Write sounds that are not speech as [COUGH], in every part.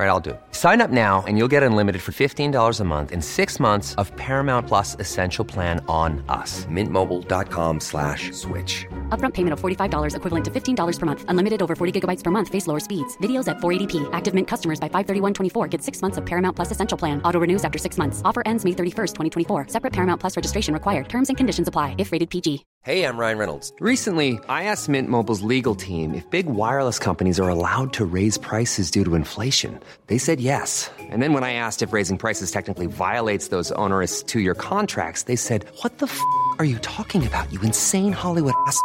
All right, I'll do it. Sign up now and you'll get unlimited for $15 a month in six months of Paramount Plus Essential Plan on us. Mintmobile.com slash switch. Upfront payment of $45 equivalent to $15 per month. Unlimited over 40 gigabytes per month. Face lower speeds. Videos at 480p. Active Mint customers by 531.24 get six months of Paramount Plus Essential Plan. Auto renews after six months. Offer ends May 31st, 2024. Separate Paramount Plus registration required. Terms and conditions apply if rated PG. Hey, I'm Ryan Reynolds. Recently, I asked Mint Mobile's legal team if big wireless companies are allowed to raise prices due to inflation. They said yes. And then when I asked if raising prices technically violates those onerous two year contracts, they said, What the f are you talking about, you insane Hollywood ass?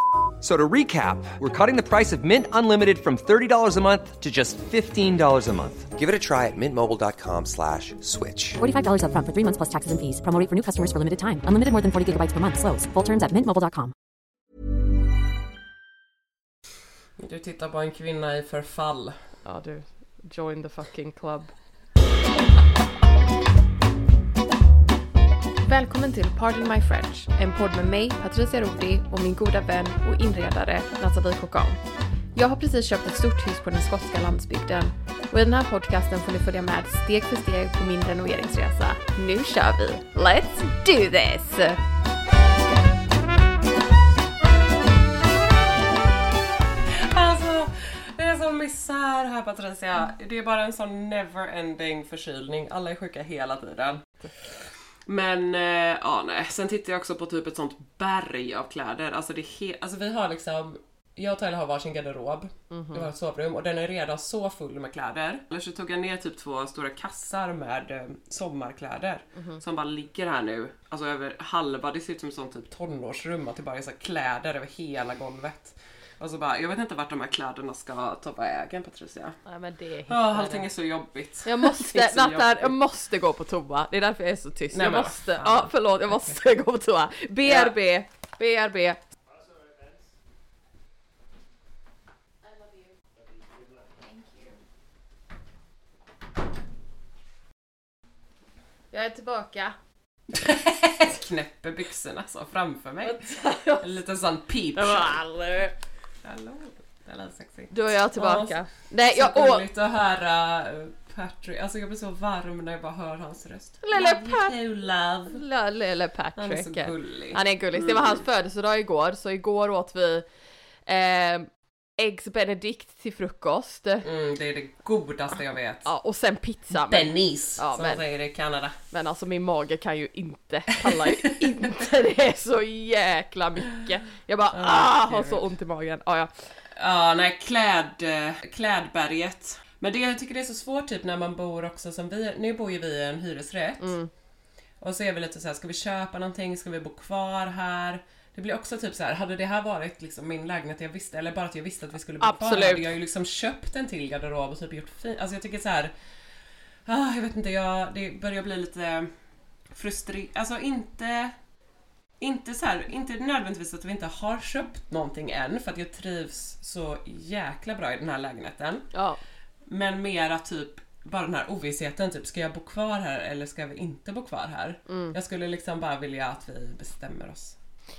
So to recap, we're cutting the price of Mint Unlimited from $30 a month to just $15 a month. Give it a try at mintmobile.com slash switch. $45 upfront for three months plus taxes and fees. Promo rate for new customers for limited time. Unlimited more than 40 gigabytes per month. Slows. Full terms at mintmobile.com. Du tittar på en kvinna i förfall. Ja du, join the fucking club. Välkommen till Pardon My French, en podd med mig, Patricia Rodi och min goda vän och inredare Nathalie Cocan. Jag har precis köpt ett stort hus på den skotska landsbygden och i den här podcasten får ni följa med steg för steg på min renoveringsresa. Nu kör vi! Let's do this! Sån misär här Patricia. Det är bara en sån never-ending förkylning. Alla är sjuka hela tiden. Men, eh, ja nej. Sen tittar jag också på typ ett sånt berg av kläder. Alltså, det är he- alltså vi har liksom jag och Tyler har varsin garderob i vårt sovrum och den är redan så full med kläder. Eller så tog jag ner typ två stora kassar med eh, sommarkläder som bara ligger här nu. Alltså över halva, det ser ut som ett sånt typ tonårsrum att det bara är så här kläder över hela golvet. Och så bara, jag vet inte vart de här kläderna ska ta vägen Patricia. Nej men det är Ja, allting är så jobbigt. Jag [LAUGHS] Det måste, Nattan, jag måste gå på toa. Det är därför jag är så tyst. Nej, jag men måste, ja förlåt, jag måste gå på toa. BRB, BRB. Jag är tillbaka. [LAUGHS] Knäpper byxorna så framför mig. En liten sån peep. Hallå, det. Då är jag tillbaka. Ja, Nej, Så jag, åh, gulligt att höra Patrick. Alltså jag blir så varm när jag bara hör hans röst. Lille Pat- love. lille Han är så Patrick. gullig. Han är gullig. Det var hans födelsedag igår, så igår åt vi eh, Eggs benedict till frukost. Mm, det är det godaste jag vet. Ja, och sen pizza. Men, Bennies, Ja, som men- säger i Kanada. men alltså min mage kan ju inte, pallar ju [LAUGHS] inte det så jäkla mycket. Jag bara ah, har så ont i magen. Ah, ja. Ja, nej, kläd, eh, klädberget. Men det, jag tycker det är så svårt typ när man bor också som vi, nu bor ju vi i en hyresrätt. Mm. Och så är vi lite så här, ska vi köpa någonting? Ska vi bo kvar här? Det blir också typ så här, hade det här varit liksom min lägenhet jag visste, eller bara att jag visste att vi skulle bo kvar Absolut. här, hade jag ju liksom köpt en till garderob och typ gjort fint. Alltså jag tycker så här. Ah, jag vet inte, jag, det börjar bli lite frustrerande. Alltså inte... Inte så här, inte nödvändigtvis att vi inte har köpt någonting än, för att jag trivs så jäkla bra i den här lägenheten. ja. Men mera typ bara den här ovissheten, typ ska jag bo kvar här eller ska vi inte bo kvar här? Mm. Jag skulle liksom bara vilja att vi bestämmer oss.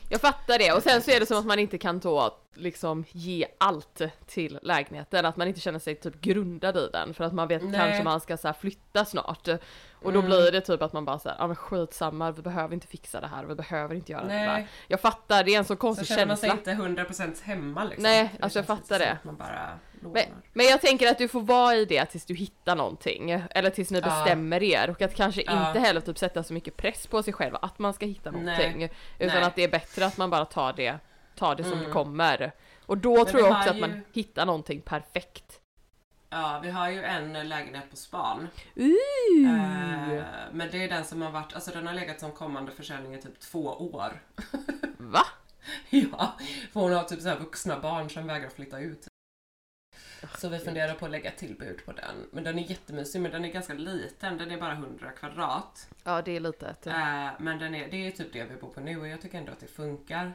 Jag fattar det och sen så är det som att man inte kan då liksom ge allt till lägenheten, att man inte känner sig typ grundad i den för att man vet Nej. kanske man ska så flytta snart. Och då blir det typ att man bara säger ja men skitsamma, vi behöver inte fixa det här, vi behöver inte göra det Nej. där. Jag fattar, det är en så Så konstig känner man sig känsla. inte 100% hemma liksom. Nej, alltså jag fattar det. Man bara lånar. Men, men jag tänker att du får vara i det tills du hittar någonting, eller tills ni Ja. bestämmer er och att kanske Ja. inte heller typ sätta så mycket press på sig själv att man ska hitta Nej. någonting. Utan Nej. att det är bättre att man bara tar det, tar det som Mm. det kommer. Och då tror vi jag också att ju- man hittar någonting perfekt. Ja, vi har ju en lägenhet på span. Ooh. Eh, men det är den som har varit, alltså den har legat som kommande försäljning i typ två år. [LAUGHS] Va? ja, för hon har typ så här vuxna barn som vägrar flytta ut. Så vi funderar på att lägga tillbud på den. Men den är jättemysig, men den är ganska liten. Den är bara 100 kvadrat. Ja, det är lite ett... Eh, men den är, det är typ det vi bor på nu och jag tycker ändå att det funkar.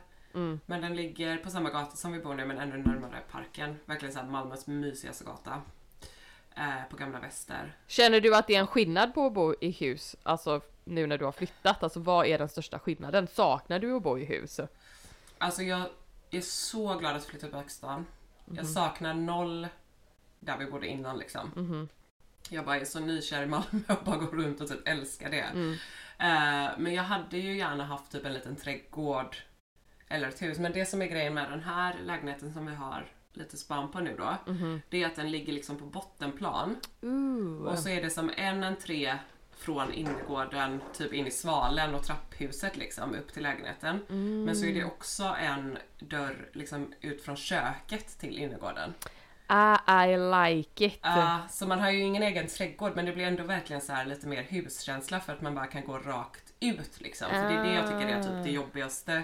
Men den ligger på samma gata som vi bor nu men ännu närmare parken. Verkligen såhär Malmös mysigaste gata. Eh, på Gamla Väster. Känner du att det är en skillnad på att bo i hus, alltså nu när du har flyttat? Alltså vad är den största skillnaden? Saknar du att bo i hus? Alltså jag är så glad att flytta till Högstan. Jag Mhm. saknar noll där vi bodde innan liksom. Jag bara är så nykär i Malmö och bara går runt och typ älskar det. Mm. Eh, men jag hade ju gärna haft typ en liten trädgård eller ett hus. Men det som är grejen med den här lägenheten som vi har lite span på nu då. Mhm. Det är att den ligger liksom på bottenplan. Ooh. Och så är det som en entré från innergården typ in i svalen och trapphuset liksom upp till lägenheten. Men så är det också en dörr liksom ut från köket till innergården. Ah, I like it. Ja, så man har ju ingen egen trädgård men det blir ändå verkligen så här lite mer huskänsla för att man bara kan gå rakt ut liksom. För det är det jag tycker är typ det jobbigaste eh,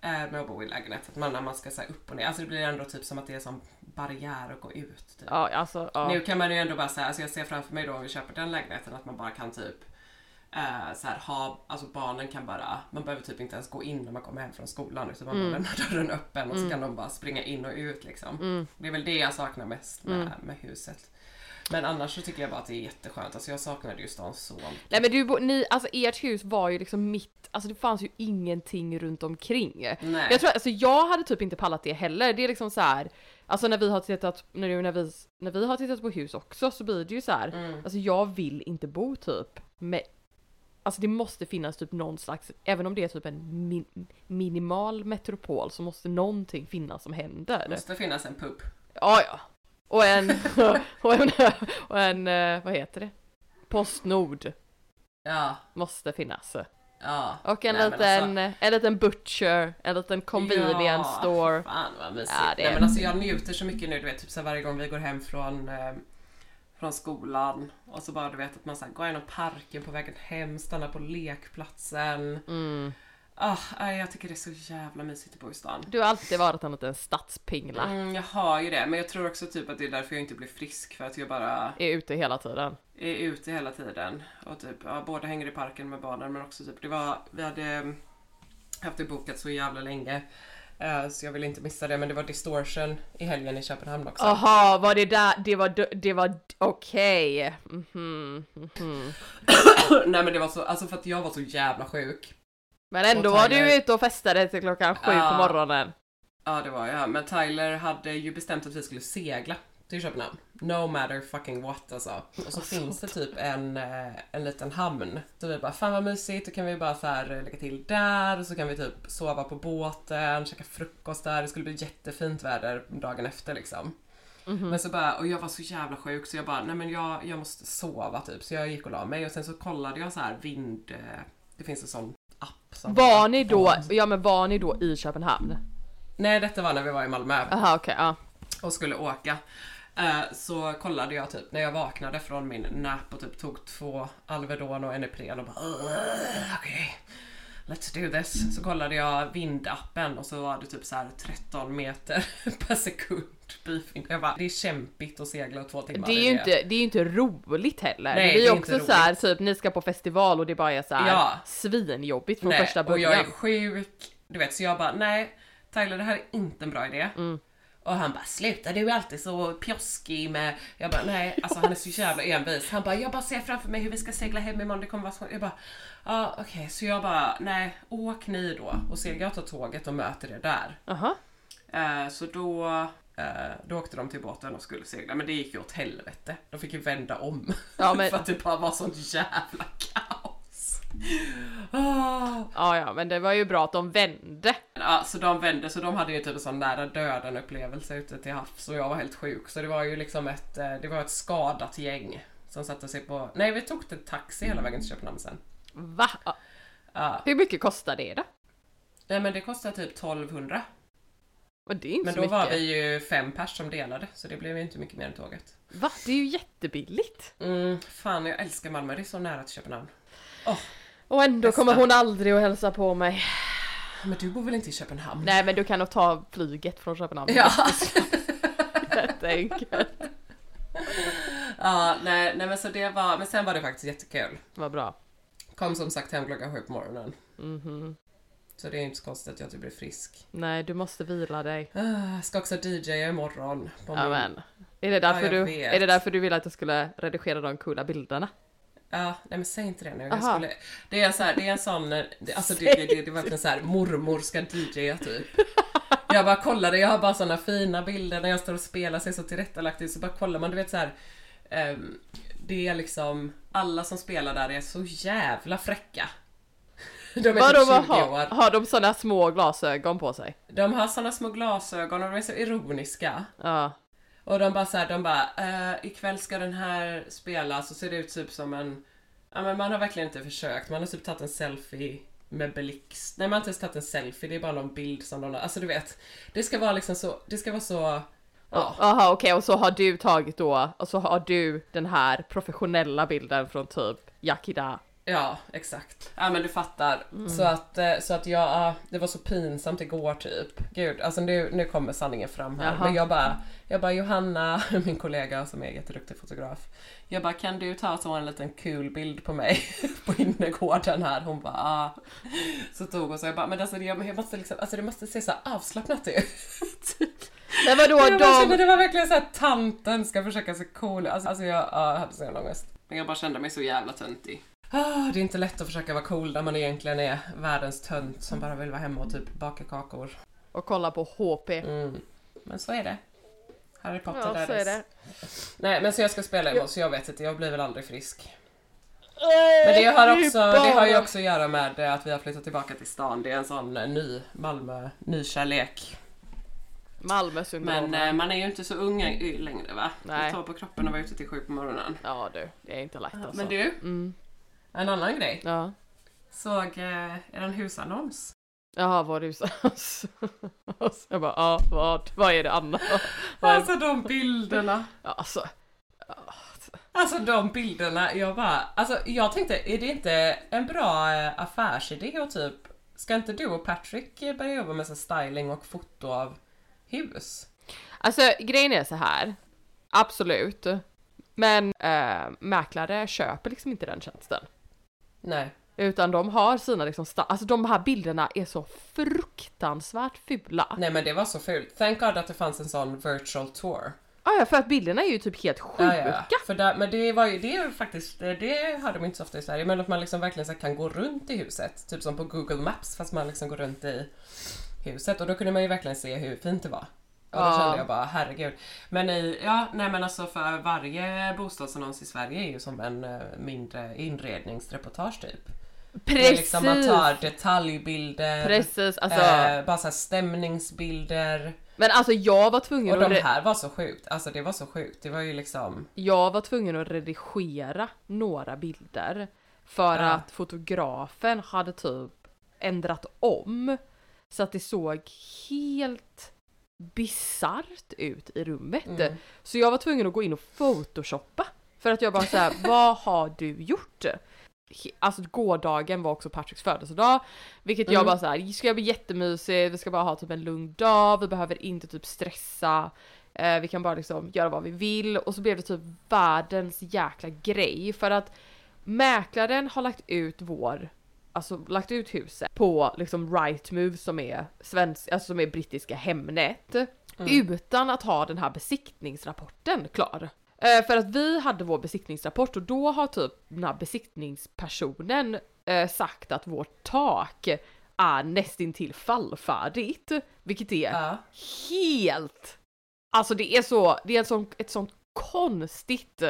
med att bo i lägenhet. Att man när man ska så upp och ner, alltså det blir ändå typ som att det är som barriär att gå ut. Typ. Ja, alltså ja. Nu kan man ju ändå bara säga, alltså jag ser framför mig då om vi köper den lägenheten att man bara kan typ eh, så här, ha, alltså barnen kan bara, man behöver typ inte ens gå in när man kommer hem från skolan utan man bara lämnar dörren öppen och så kan de bara springa in och ut liksom. Det är väl det jag saknar mest med, med huset. Men annars så tycker jag bara att det är jätteskönt, alltså jag saknade ju stan så mycket. Nej men du, ni, alltså ert hus var ju liksom mitt, alltså det fanns ju ingenting runt omkring. Nej. Jag tror, alltså jag hade typ inte pallat det heller. Det är liksom så här. alltså när vi har tittat, när, när, vi, när vi har tittat på hus också så blir det ju så här. Mm. alltså jag vill inte bo typ med, alltså det måste finnas typ någon slags, även om det är typ en min, minimal metropol så måste någonting finnas som händer. Det måste finnas en pub. Ja, ja. Och en, [LAUGHS] och en, och en, eh, vad heter det? Postnord Ja, måste finnas. ja. Och en Nej, liten, alltså- en liten butcher, en liten convenience ja, store. Fan vad mysigt. Ja, det Nej, men alltså jag njuter så mycket nu, du vet typ så varje gång vi går hem från, eh, från skolan och så bara du vet att man så här, går genom parken på vägen hem, stannar på lekplatsen. Mm. Ah, jag tycker det är så jävla mysigt att bo i stan. Du har alltid varit en liten stadspingla. Mm, jag har ju det, men jag tror också typ att det är därför jag inte blir frisk för att jag bara Är ute hela tiden. är ute hela tiden. Och typ, ja, både hänger i parken med barnen men också typ, det var, vi hade mm, haft det bokat så jävla länge. eh, så jag vill inte missa det, men det var Distortion i helgen i Köpenhamn också. Aha, var det där, det var, det var, okej. Mhm, mhm. [COUGHS] Nej men det var så, alltså för att jag var så jävla sjuk. Men ändå Och var Tyler- du ute och festade till klockan sju Ja. på morgonen. Ja det var jag, men Tyler hade ju bestämt att vi skulle segla till Köpenhamn. No matter fucking what alltså. Och så finns det typ en, eh, en liten hamn. Så vi bara, fan vad mysigt, då kan vi bara så här eh, lägga till där och så kan vi typ sova på båten, käka frukost där. Det skulle bli jättefint väder dagen efter liksom. Men så bara, och jag var så jävla sjuk så jag bara, nej men jag, jag måste sova typ. Så jag gick och la mig och sen så kollade jag så här vind, eh, det finns en sån Var ni då, ja men var ni då i Köpenhamn? Nej detta var när vi var i Malmö. Aha okej, ja. och skulle åka. Eh, Så kollade jag typ när jag vaknade från min nap och typ tog två Alvedon och en Ipren och bara "Ugh, okej, let's do this. Så kollade jag vindappen och så var det typ så här 13 meter [LAUGHS] per sekund. Jag bara, det är kämpigt att segla två timmar Det är ju inte, det är inte roligt heller. Nej, det det är ju är också så här, typ ni ska på festival och det bara är så här Ja. svinjobbigt från Nej, första och början. jag är sjuk. Du vet, så jag bara, nej Tyler det här är inte en bra idé. Mm. Och han bara, sluta du är alltid så pjoskig med... Jag bara, nej alltså han är så jävla envis. Han bara, jag bara ser framför mig hur vi ska segla hem imorgon, det kommer vara så... Jag bara, ja okej. Så jag bara, nej åk ni då och segla. Jag tar tåget och möter er där. Aha. Eh, så då, eh, då åkte de till båten och skulle segla, men det gick ju åt helvete. De fick ju vända om. Ja, men- [LAUGHS] för att det bara var sånt jävla kaos. Ah. Ja ja men det var ju bra att de vände. Ja, så de vände, så de hade ju typ en sån nära döden upplevelse ute till havs och jag var helt sjuk. Så det var ju liksom ett, eh, det var ett skadat gäng som satte sig på... Nej, vi tog en taxi hela vägen till Köpenhamn sen. Va? Ja. Hur mycket kostar det då? Nej men det kostade typ 1200. Och det är inte Men då mycket. var vi ju fem pers som delade, så det blev ju inte mycket mer än tåget. Va? Det är ju jättebilligt. Mm, fan, jag älskar Malmö, det är så nära till Köpenhamn. Åh, Och ändå kommer hon aldrig att hälsa på mig. men du bor väl inte i Köpenhamn? Nej men du kan nog ta flyget från Köpenhamn. Ja. [LAUGHS] Jätteenkelt. ja, nej, nej men så det var, men sen var det faktiskt jättekul. Vad bra. Kom som sagt hem klockan sju på morgonen. Så det är inte så konstigt att jag typ blir frisk. Nej, du måste vila dig. Ah, ska också DJa imorgon. På Ja, min-. Är det, därför jag du, vet. är det därför du ville att jag skulle redigera de coola bilderna? Ja, nej men säg inte det nu. Jag Aha. skulle, det, är så här, det är en sån, eh, det, alltså det, det, det, det är verkligen så här, mormor ska DJa typ. [LAUGHS] Jag bara kollade, jag har bara såna fina bilder när jag står och spelar, ser så tillrättalagt ut, så bara kollar man, du vet så här. ehm, det är liksom, alla som spelar där är så jävla fräcka. De är Vadå, typ vad 20 har, år. har de sådana små glasögon på sig? De har såna små glasögon och de är så ironiska. Ja. Och de bara så här, de bara eh, ikväll ska den här spelas och ser det ut typ som en... Ja men man har verkligen inte försökt, man har typ tagit en selfie med blixt. Nej man har inte ens tagit en selfie, det är bara någon bild som de har... Alltså du vet. Det ska vara liksom så, det ska vara så... Ja. Jaha okej och så har du tagit då, och så har du den här professionella bilden från typ Yakida. Ja, exakt. Ja men du fattar. Så att, eh, så att jag, ja, det var så pinsamt igår typ. Gud, alltså nu, nu kommer sanningen fram här. Jaha. Men jag bara, jag bara Johanna, [LAUGHS] min kollega som är jätteduktig fotograf. Jag bara, kan du ta så en liten kul bild på mig [LAUGHS] på innergården här? Hon bara, ah. Så tog hon så jag bara, men alltså jag, jag måste liksom, alltså det måste se så avslappnat ut. [LAUGHS] Men vadå jag bara kände, de... det var verkligen så här tanten ska försöka se cool ut. Alltså, alltså jag ja, jag hade så jävla ångest. Men jag bara kände mig så jävla töntig. Ah, det är inte lätt att försöka vara cool när man egentligen är världens tönt som bara vill vara hemma och typ baka kakor. Och kolla på HP. Mm. Men så är det. Harry Potter Ja, så är det. Nej men så jag ska spela imorgon så jag vet inte, jag blir väl aldrig frisk. Men det har, också, det har ju också att göra med att vi har flyttat tillbaka till stan. Det är en sån eh, ny Malmö, ny kärlek. Malmö syndrom. Men eh, man är ju inte så ung längre va? Nej. Det tar på kroppen och vara ute till sju på morgonen. Ja du, det är inte lätt alltså. Men du, Mm. En annan grej. Ja. Såg eh, en husannons. Jaha. [LAUGHS] Och så jag bara, ja vad, vad är det Anna? Vad [LAUGHS] är... Alltså de bilderna. Ja, alltså. Alltså de bilderna, jag bara, alltså jag tänkte, är det inte en bra eh, affärsidé och typ, ska inte du och Patrick eh, börja jobba med så styling och foto av hus? Alltså grejen är så här. Absolut. Men äh, mäklare köper liksom inte den tjänsten. Nej. Utan de har sina liksom, alltså de här bilderna är så fruktansvärt fula. Nej men det var så fult. Thank God att det fanns en sån virtual tour. Ah, ja, för att bilderna är ju typ helt sjuka. Ja, ja. För där, men det var ju, det är ju faktiskt, det, det hade de inte så ofta i Sverige, men att man liksom verkligen så kan gå runt i huset. Typ som på Google Maps fast man liksom går runt i huset och då kunde man ju verkligen se hur fint det var. Och då kände jag bara herregud. Men i, ja nej men alltså för varje bostadsannons i Sverige är ju som en eh, mindre inredningsreportage typ. Precis! Liksom man tar detaljbilder, Precis, alltså. eh, bara så här stämningsbilder. Men alltså jag var tvungen Och att... de re- här var så sjukt, alltså det var så sjukt. Det var ju liksom Jag var tvungen att redigera några bilder för Ja. att fotografen hade typ ändrat om så att det såg helt bisarrt ut i rummet. Mm. Så jag var tvungen att gå in och photoshoppa för att jag bara såhär, [LAUGHS] vad har du gjort? Alltså gårdagen var också Patricks födelsedag, vilket jag Mm. bara såhär, ska bli jättemysigt, vi ska bara ha typ en lugn dag, vi behöver inte typ stressa, eh, vi kan bara liksom göra vad vi vill och så blev det typ världens jäkla grej för att mäklaren har lagt ut vår Alltså lagt ut huset på liksom Rightmove som är svensk, alltså som är brittiska Hemnet. Utan att ha den här besiktningsrapporten klar. Eh, för att vi hade vår besiktningsrapport och då har typ den här besiktningspersonen eh, sagt att vårt tak är nästintill fallfärdigt. Vilket är Ja. helt... Alltså det är så, det är ett sånt, ett sånt konstigt...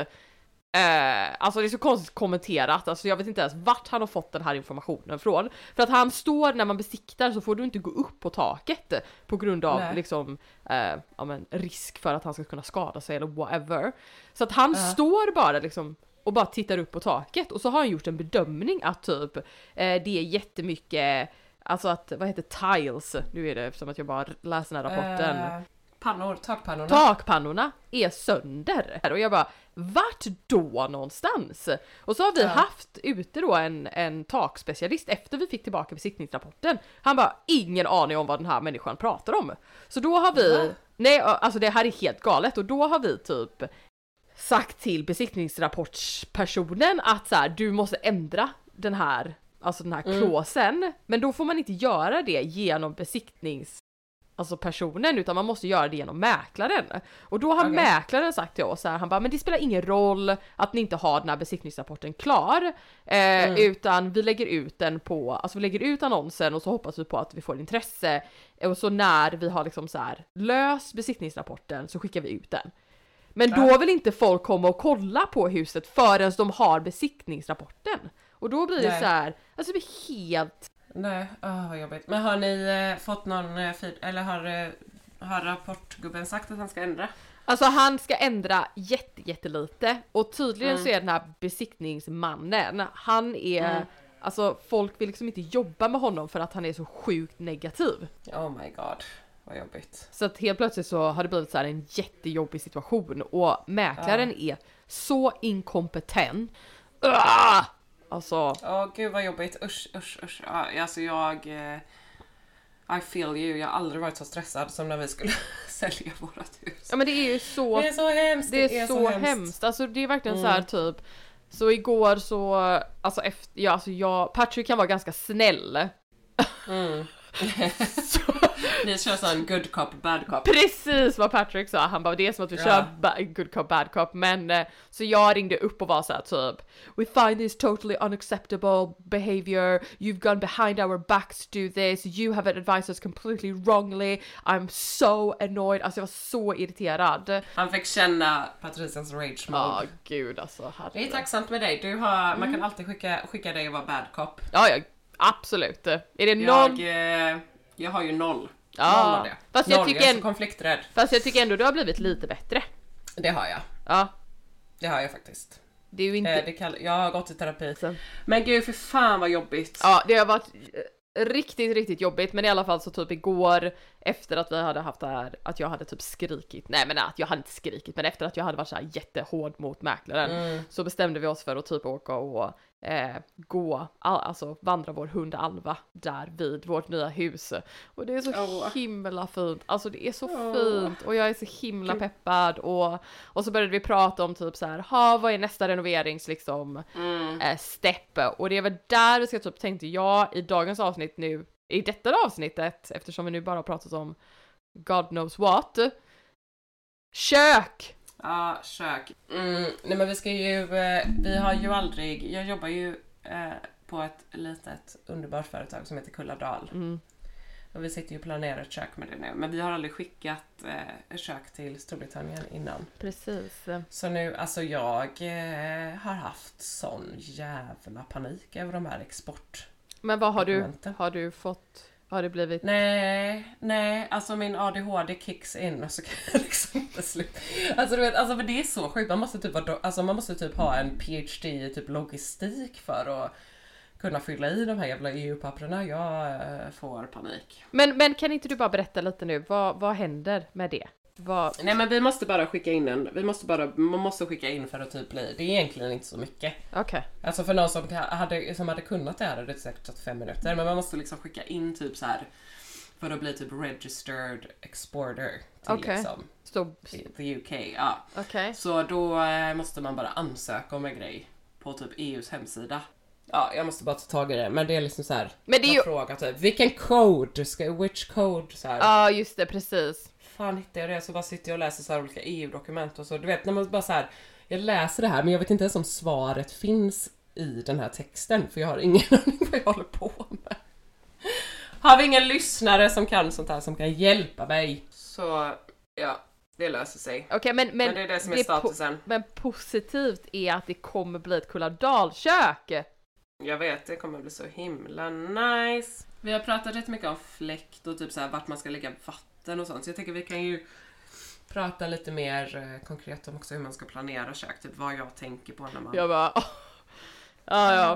Eh, alltså det är så konstigt kommenterat, alltså jag vet inte ens vart han har fått den här informationen från. För att han står, när man besiktar så får du inte gå upp på taket på grund av Nej. liksom, eh, ja, men, risk för att han ska kunna skada sig eller whatever. Så att han Ja. står bara liksom och bara tittar upp på taket och så har han gjort en bedömning att typ eh, det är jättemycket Alltså att, vad heter tiles? Nu är det som att jag bara läser den här rapporten. Eh, pannor, takpannorna. Takpannorna är sönder! Och jag bara, vart då någonstans? Och så har vi Ja. haft ute då en, en takspecialist efter vi fick tillbaka besiktningsrapporten. Han bara, ingen aning om vad den här människan pratar om. Så då har vi, Va? nej alltså det här är helt galet och då har vi typ sagt till besiktningsrapportspersonen att så här, du måste ändra den här alltså den här Mm. klåsen. Men då får man inte göra det genom besiktnings alltså personen utan man måste göra det genom mäklaren. Och då har Okej. mäklaren sagt till oss så här, han bara men det spelar ingen roll att ni inte har den här besiktningsrapporten klar eh, Mm. utan vi lägger ut den på, alltså vi lägger ut annonsen och så hoppas vi på att vi får intresse och så när vi har liksom så här löst besiktningsrapporten så skickar vi ut den. Men då vill inte folk komma och kolla på huset förrän de har besiktningsrapporten. Och då blir det Nej. så här, alltså det blir helt Nej, oh, vad jobbigt. Men har ni eh, fått någon eh, feed, eller har, eh, har rapportgubben sagt att han ska ändra? Alltså han ska ändra jätte, jättelite och tydligen Mm. så är den här besiktningsmannen, han är, alltså folk vill liksom inte jobba med honom för att han är så sjukt negativ. Oh my god, vad jobbigt. Så att helt plötsligt så har det blivit så en jättejobbig situation och mäklaren är så inkompetent. Ugh! Alltså, Åh gud vad jobbigt, usch usch usch. Ja, alltså jag... Eh, I feel you, jag har aldrig varit så stressad som när vi skulle [LAUGHS] sälja vårat hus. ja men det är ju så Det är så hemskt! Det är, så, hemskt. Alltså det är verkligen så här typ. Så igår så, alltså efter, ja alltså jag, Patrick kan vara ganska snäll. [LAUGHS] Ni kör sån good cop, bad cop. Precis vad Patrick sa, han bara det är som att vi Ja. kör good cop bad cop men eh, så jag ringde upp och var så här typ We find this totally unacceptable behavior, you've gone behind our backs to do this, you have advised us completely wrongly, I'm so annoyed, alltså jag var så irriterad. Han fick känna Patricias rage mode. Ja gud alltså. Det är tacksamt med dig, du har, man kan alltid skicka, skicka dig och vara bad cop. Ja, ja absolut. Är det någon Jag, eh, jag har ju noll. Ja, Noll av det. fast jag noll, tycker jag är så konflikträdd. Fast jag tycker ändå du har blivit lite bättre. Det har jag. Ja, Det har jag faktiskt. det är ju inte... Eh, det kall- jag har gått i terapi. Sen- Men gud för fan vad jobbigt. Ja, det har varit eh, riktigt, riktigt jobbigt. Men i alla fall så typ igår efter att vi hade haft det här, att jag hade typ skrikit, nej men att jag hade inte skrikit, men efter att jag hade varit så här jättehård mot mäklaren Mm. så bestämde vi oss för att typ åka och eh, gå, all, alltså vandra vår hund Alva där vid vårt nya hus. Och det är så Åh. himla fint, alltså det är så Åh. fint och jag är så himla peppad och, och så började vi prata om typ så här, ha vad är nästa renoverings liksom Mm. eh, step och det är väl där vi ska typ tänkte jag i dagens avsnitt nu, i detta avsnittet eftersom vi nu bara har pratat om God knows what. Kök! Ja, kök. Mm, nej men vi ska ju, eh, vi har ju aldrig, jag jobbar ju eh, på ett litet underbart företag som heter Kulladal. Mm. Och vi sitter ju och planerar ett kök med det nu. Men vi har aldrig skickat eh, ett kök till Storbritannien innan. Precis. Så nu, alltså jag eh, har haft sån jävla panik över de här export... Men vad har du, har du fått, har det blivit? Nej, nej, alltså min ADHD kicks in och så kan jag [LAUGHS] liksom inte sluta. Alltså du vet, alltså för det är så sjukt. Man måste typ, vara alltså, man måste typ ha en PhD i typ logistik för att kunna fylla i de här jävla EU-papperna. Jag eh, får panik. Men, men kan inte du bara berätta lite nu, vad, vad händer med det? Vad, Nej men vi måste bara skicka in en, vi måste bara, man måste skicka in för att typ bli, det är egentligen inte så mycket. okej. Alltså för någon som hade, som hade kunnat det här hade det säkert tagit fem minuter. Men man måste liksom skicka in typ så här för att bli typ registered exporter till Okej. liksom Så, the UK. Ja. okej. Så då eh, måste man bara ansöka om en grej på typ EUs hemsida. Ja, jag måste bara ta tag i det. Men det är liksom så här. Men det är ju- frågar typ vilken code ska, which code så här. Ja, just det, precis. Fan hittar jag det så bara sitter jag och läser så här olika EU-dokument och så. Du vet när man bara så här. Jag läser det här men jag vet inte ens om svaret finns i den här texten för jag har ingen [LAUGHS] aning vad jag håller på med. Har vi ingen lyssnare som kan sånt här som kan hjälpa mig? Så ja, det löser sig. Okej, men, men, Men, det är det som är po- statusen. men positivt är att det kommer bli ett Kulladalkök! Jag vet, det kommer bli så himla nice. Vi har pratat rätt mycket om fläkt och typ så här vart man ska lägga vatten och sånt. Så jag tänker vi kan ju prata lite mer eh, konkret om också hur man ska planera kök. Typ vad jag tänker på när man... Jag bara... åh. [LAUGHS] Ja, ja.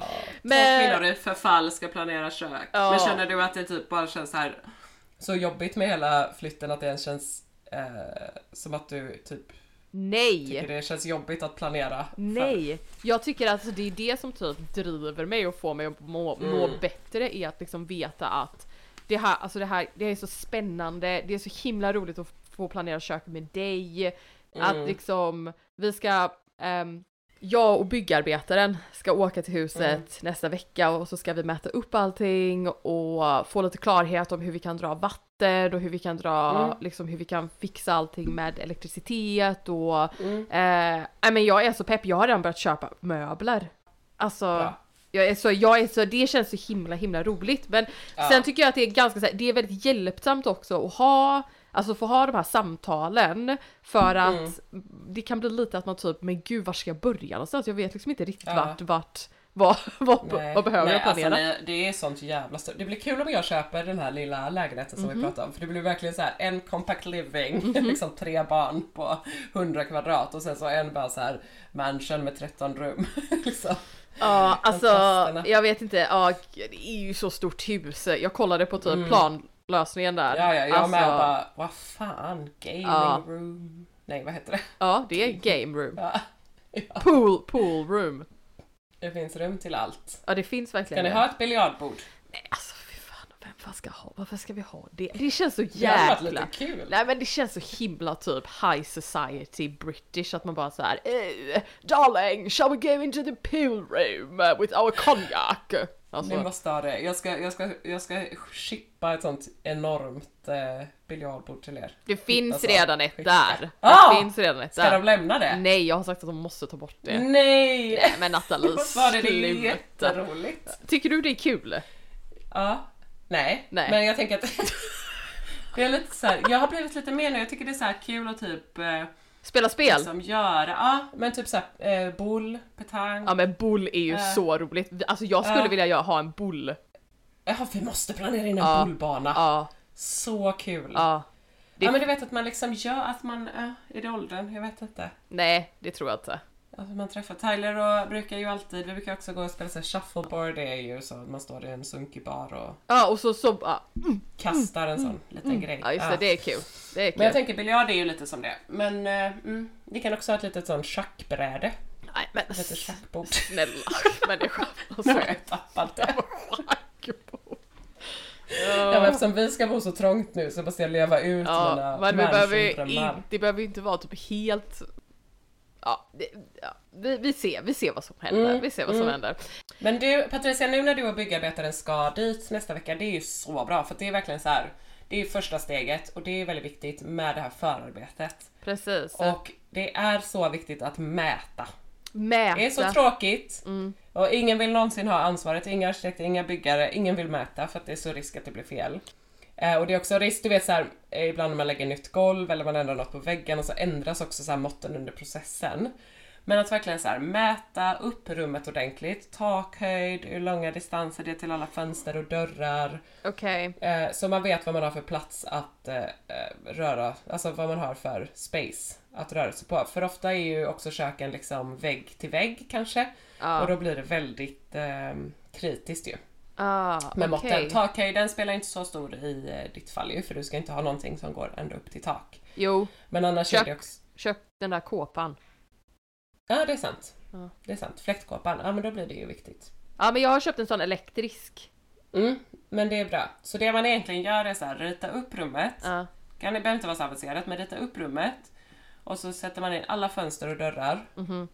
Två Men- kvinnor i förfall ska planera kök. Ja. Men känner du att det typ bara känns så här så jobbigt med hela flytten att det ens känns eh, som att du typ Nej! tycker det känns jobbigt att planera? för- Nej! Jag tycker att alltså, det är det som typ driver mig och får mig att må, må Mm. bättre är att liksom veta att det här, alltså det här, det är så spännande, det är så himla roligt att få planera köket med dig. Att Mm. liksom, vi ska, ehm, jag och byggarbetaren ska åka till huset Mm. nästa vecka och så ska vi mäta upp allting och få lite klarhet om hur vi kan dra vatten och hur vi kan dra, Mm. liksom hur vi kan fixa allting med elektricitet och Mm. eh, men jag är så pepp, jag har redan börjat köpa möbler. Alltså, Bra. Jag är så, jag är så, det känns så himla himla roligt men Ja. sen tycker jag att det är ganska så här, det är väldigt hjälpsamt också att ha Alltså få ha de här samtalen för att Mm. det kan bli lite att man typ, men gud var ska jag börja någonstans? Jag vet liksom inte riktigt Ja. vart, vart, vad, [LAUGHS] vad, Nej, vad behöver nej, jag planera? Alltså, nej, det är sånt jävla stort. Det blir kul om jag köper den här lilla lägenheten som Mhm. vi pratade om. För det blir verkligen så här en compact living, [LAUGHS] liksom tre barn på 100 kvadrat och sen så en bara så här mansion med 13 rum. [LAUGHS] liksom. Ja, alltså jag vet inte, ja det är ju så stort hus. Jag kollade på typ planlösningen där. Mm. Ja, ja, jag alltså, med bara, vad fan, gaming Ja. room. Nej, vad heter det? Ja, det är game room. Ja. [LAUGHS] Ja, Pool, pool room. det finns rum till allt. Ja, det finns verkligen Kan ni ha ett biljardbord? Nej, alltså vem fan ska ha, varför ska vi ha det? Det känns så Det jäkla... lite kul. Nej men det känns så himla typ high society British att man bara såhär eh, Darling, shall we go into the pool room uh, with our cognac? Alltså, Ni måste ha det. Jag ska, jag ska, jag ska shippa ett sånt enormt eh, biljardbord till er. det finns Alltså, redan ett skicka. där. Det Ah! finns redan ett Ska där. de lämna det? Nej, jag har sagt att de måste ta bort det. Nej! Nej men Nathalie, [LAUGHS] var det? Det är sluta. jätteroligt. Tycker du det är kul? Ja. Nej. Nej. Men jag tänker att [LAUGHS] det är lite så här, jag har blivit lite mer nu, jag tycker det är så här kul att typ eh, Spela spel? liksom göra, ja men typ så här, eh, boll, petang. Ja men bull är ju Äh. så roligt. Alltså jag skulle Ja. vilja ha en bull. Ja, vi måste planera in en Ja. bollbana. Ja, Så kul. ja. Det- Ja men du vet att man liksom gör att man, äh, är det åldern? Jag vet inte. Nej, det tror jag inte. Alltså man träffar Tyler och brukar ju alltid, vi brukar också gå och spela så shuffleboard, det är ju så att man står i en sunkig bar och Ja och så, så ja, kastar en sån liten grej. ja just det, det är kul. Det är kul. Men jag tänker biljard är ju lite som det. Men eh, mm, vi kan också ha ett litet sånt schackbräde. Nej men Ett litet schackbord. snälla människa. [LAUGHS] Nu Alltså, har jag tappat det. schackbord. Ja, men eftersom vi ska bo så trångt nu så måste jag leva ut Ja, mina men vi behöver ju mansion-drömmar. in, det behöver ju inte vara typ helt... Ja, det, ja vi, vi ser, vi ser vad som händer. Mm, Vi ser vad som mm. händer. Men du Patricia, nu när du och byggarbetaren ska dit nästa vecka, det är ju så bra för det är verkligen så här. Det är första steget och det är väldigt viktigt med det här förarbetet. Precis. Och det är så viktigt att mäta. Mäta. Det är så tråkigt. Mm. Och ingen vill någonsin ha ansvaret, inga arkitekter, inga byggare, ingen vill mäta för att det är så risk att det blir fel. Eh, och det är också risk, du vet så här, eh, ibland när man lägger nytt golv eller man ändrar något på väggen och så ändras också så här måtten under processen. Men att verkligen så här, mäta upp rummet ordentligt, takhöjd, hur långa distanser det är till alla fönster och dörrar. Okej. Eh, så man vet vad man har för plats att eh, eh, röra, alltså vad man har för space att röra sig på. För ofta är ju också köken liksom vägg till vägg kanske. Ja. Och då blir det väldigt eh, kritiskt ju. Ah, Med måtten. Takhöjden spelar inte så stor i eh, ditt fall ju, för du ska inte ha någonting som går ända upp till tak. Jo, Men annars det också... köp den där kåpan. Ja, det är sant. Ja. Det är sant. Fläktkåpan, ja men då blir det ju viktigt. Ja men jag har köpt en sån elektrisk. Mm, men det är bra. Så det man egentligen gör är så här, rita upp rummet. Ja. Det behöver inte vara så avancerat, men rita upp rummet. Och så sätter man in alla fönster och dörrar Mhm.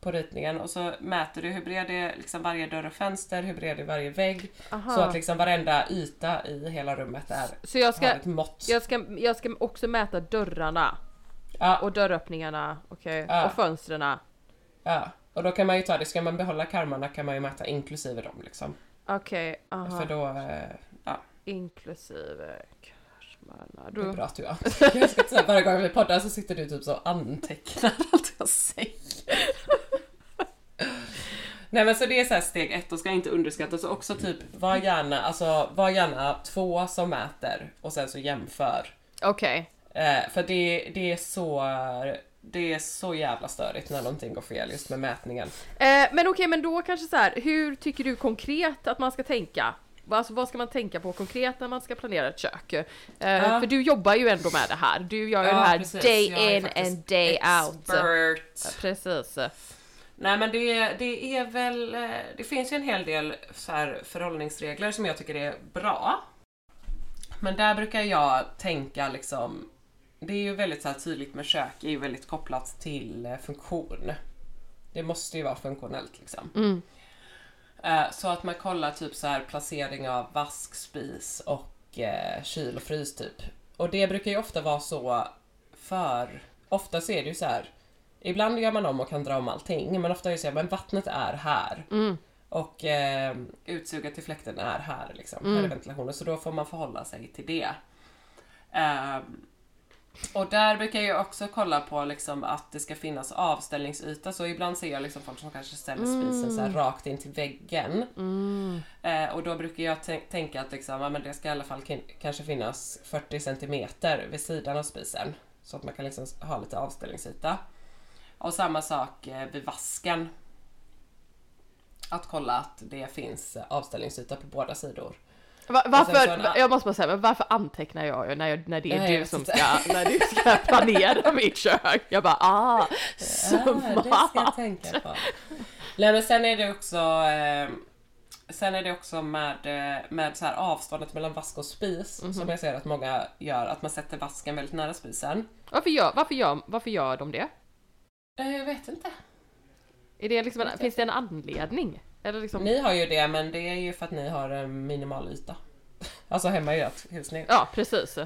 På ritningen och så mäter du hur bred är liksom varje dörr och fönster, hur bred är varje vägg. Aha. Så att liksom varenda yta i hela rummet är, Så jag ska, har ett mått. jag ska, jag ska också mäta dörrarna Ja, och dörröppningarna, okej, Ja. och fönstren. ja. Och då kan man ju ta det, ska man behålla karmarna kan man ju mäta inklusive dem liksom. Okej, aha. För då, eh, ja, Inklusive karmarna. det är bra att du [LAUGHS] Jag ska säga, varje gång vi poddar så sitter du typ så och antecknar allt jag säger. Nej men så det är så steg ett och ska inte underskattas och också typ var gärna, alltså var gärna två som mäter och sen så jämför. Okej. Eh, för det, det är så det är så jävla störigt när någonting går fel just med mätningen. Eh, men okej, men då kanske så här. hur tycker du konkret att man ska tänka? Alltså vad ska man tänka på konkret när man ska planera ett kök? Eh, För du jobbar ju ändå med det här. Du gör ju det här precis. day in and day out. expert. Precis. Nej men det, det är väl, eh, det finns ju en hel del så här förhållningsregler som jag tycker är bra. Men där brukar jag tänka liksom, det är ju väldigt så här tydligt med kök, är ju väldigt kopplat till eh, funktion. Det måste ju vara funktionellt liksom. Mm. Eh, Så att man kollar typ så här placering av vask, spis och eh, kyl och frys typ. Och det brukar ju ofta vara så för, ofta så är det ju så här. Ibland gör man om och kan dra om allting, men ofta är det så men vattnet är här. Mm. Och eh, utsuget till fläkten är här liksom, här är ventilationen. Så då får man förhålla sig till det. Ehm, och där brukar jag också kolla på liksom att det ska finnas avställningsyta. Så ibland ser jag liksom folk som kanske ställer spisen här rakt in till väggen. Eh, och då brukar jag tän- tänka att liksom, ja, men det ska i alla fall kanske finnas 40 centimeter vid sidan av spisen. Så att man kan liksom ha lite avställningsyta. Och samma sak eh, vid vasken. Att kolla att det finns eh, avställningsyta på båda sidor. Va- varför, så en- jag måste bara säga, varför antecknar jag när, jag, när det är Nej, du som ska, när du ska [LAUGHS] planera mitt kök? Jag bara, ah, Ja, det ska jag smart. tänka på. Nej men sen är det också eh, Sen är det också med, eh, med så här avståndet mellan vask och spis Mhm. som jag ser att många gör, att man sätter vasken väldigt nära spisen. Varför gör, varför, gör, varför gör de det? Eh, Jag vet inte. Är det liksom en, finns det en anledning? Eller liksom, Ni har ju det men det är ju för att ni har en minimal yta. [LAUGHS] Alltså hemma i ert hus. Ni, ja, precis.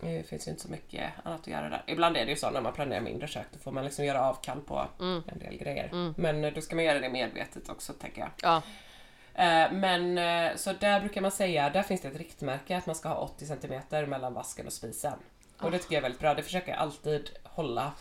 Det finns ju inte så mycket annat att göra där. Ibland är det ju så när man planerar mindre kök, då får man liksom göra avkall på Mm. en del grejer. Men eh, då ska man göra det medvetet också tänker jag. Ja. Eh, Men så där brukar man säga, där finns det ett riktmärke att man ska ha 80 cm mellan vasken och spisen. Och det tycker jag är väldigt bra, det försöker jag alltid hålla.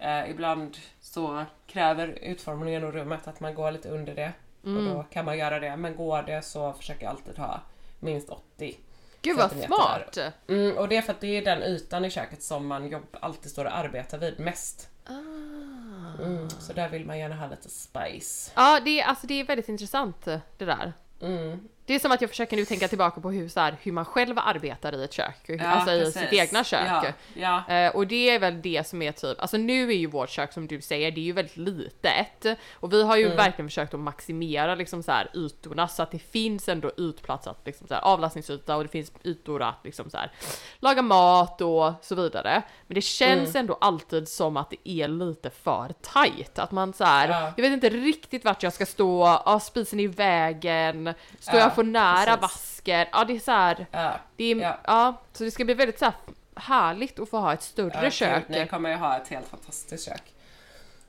Eh, ibland så kräver utformningen av rummet att man går lite under det. Och då kan man göra det, men går det så försöker jag alltid ha minst 80 Gud vad smart! Mm, och det är för att det är den ytan i köket som man jobb, alltid står och arbetar vid mest. Ah. Mm, så där vill man gärna ha lite spice. Ja, det är, alltså, det är väldigt intressant det där. Mm. Det är som att jag försöker nu tänka tillbaka på hur, så här, hur man själv arbetar i ett kök, Ja, alltså i precis. sitt egna kök. Ja, ja. Eh, och det är väl det som är typ, alltså nu är ju vårt kök som du säger, det är ju väldigt litet. Och vi har ju verkligen försökt att maximera liksom så här ytorna så att det finns ändå ytplatsat, liksom så här avlastningsyta och det finns ytor att liksom så här laga mat och så vidare. Men det känns ändå alltid som att det är lite för tajt. Att man så här, Ja. jag vet inte riktigt vart jag ska stå, ja, spisen i vägen, står Ja, jag för nära precis. vasken? Ja det är så här, ja. det är, ja. Ja. så det ska bli väldigt så här härligt att få ha ett större Ja, kök. Ni kommer ju ha ett helt fantastiskt kök.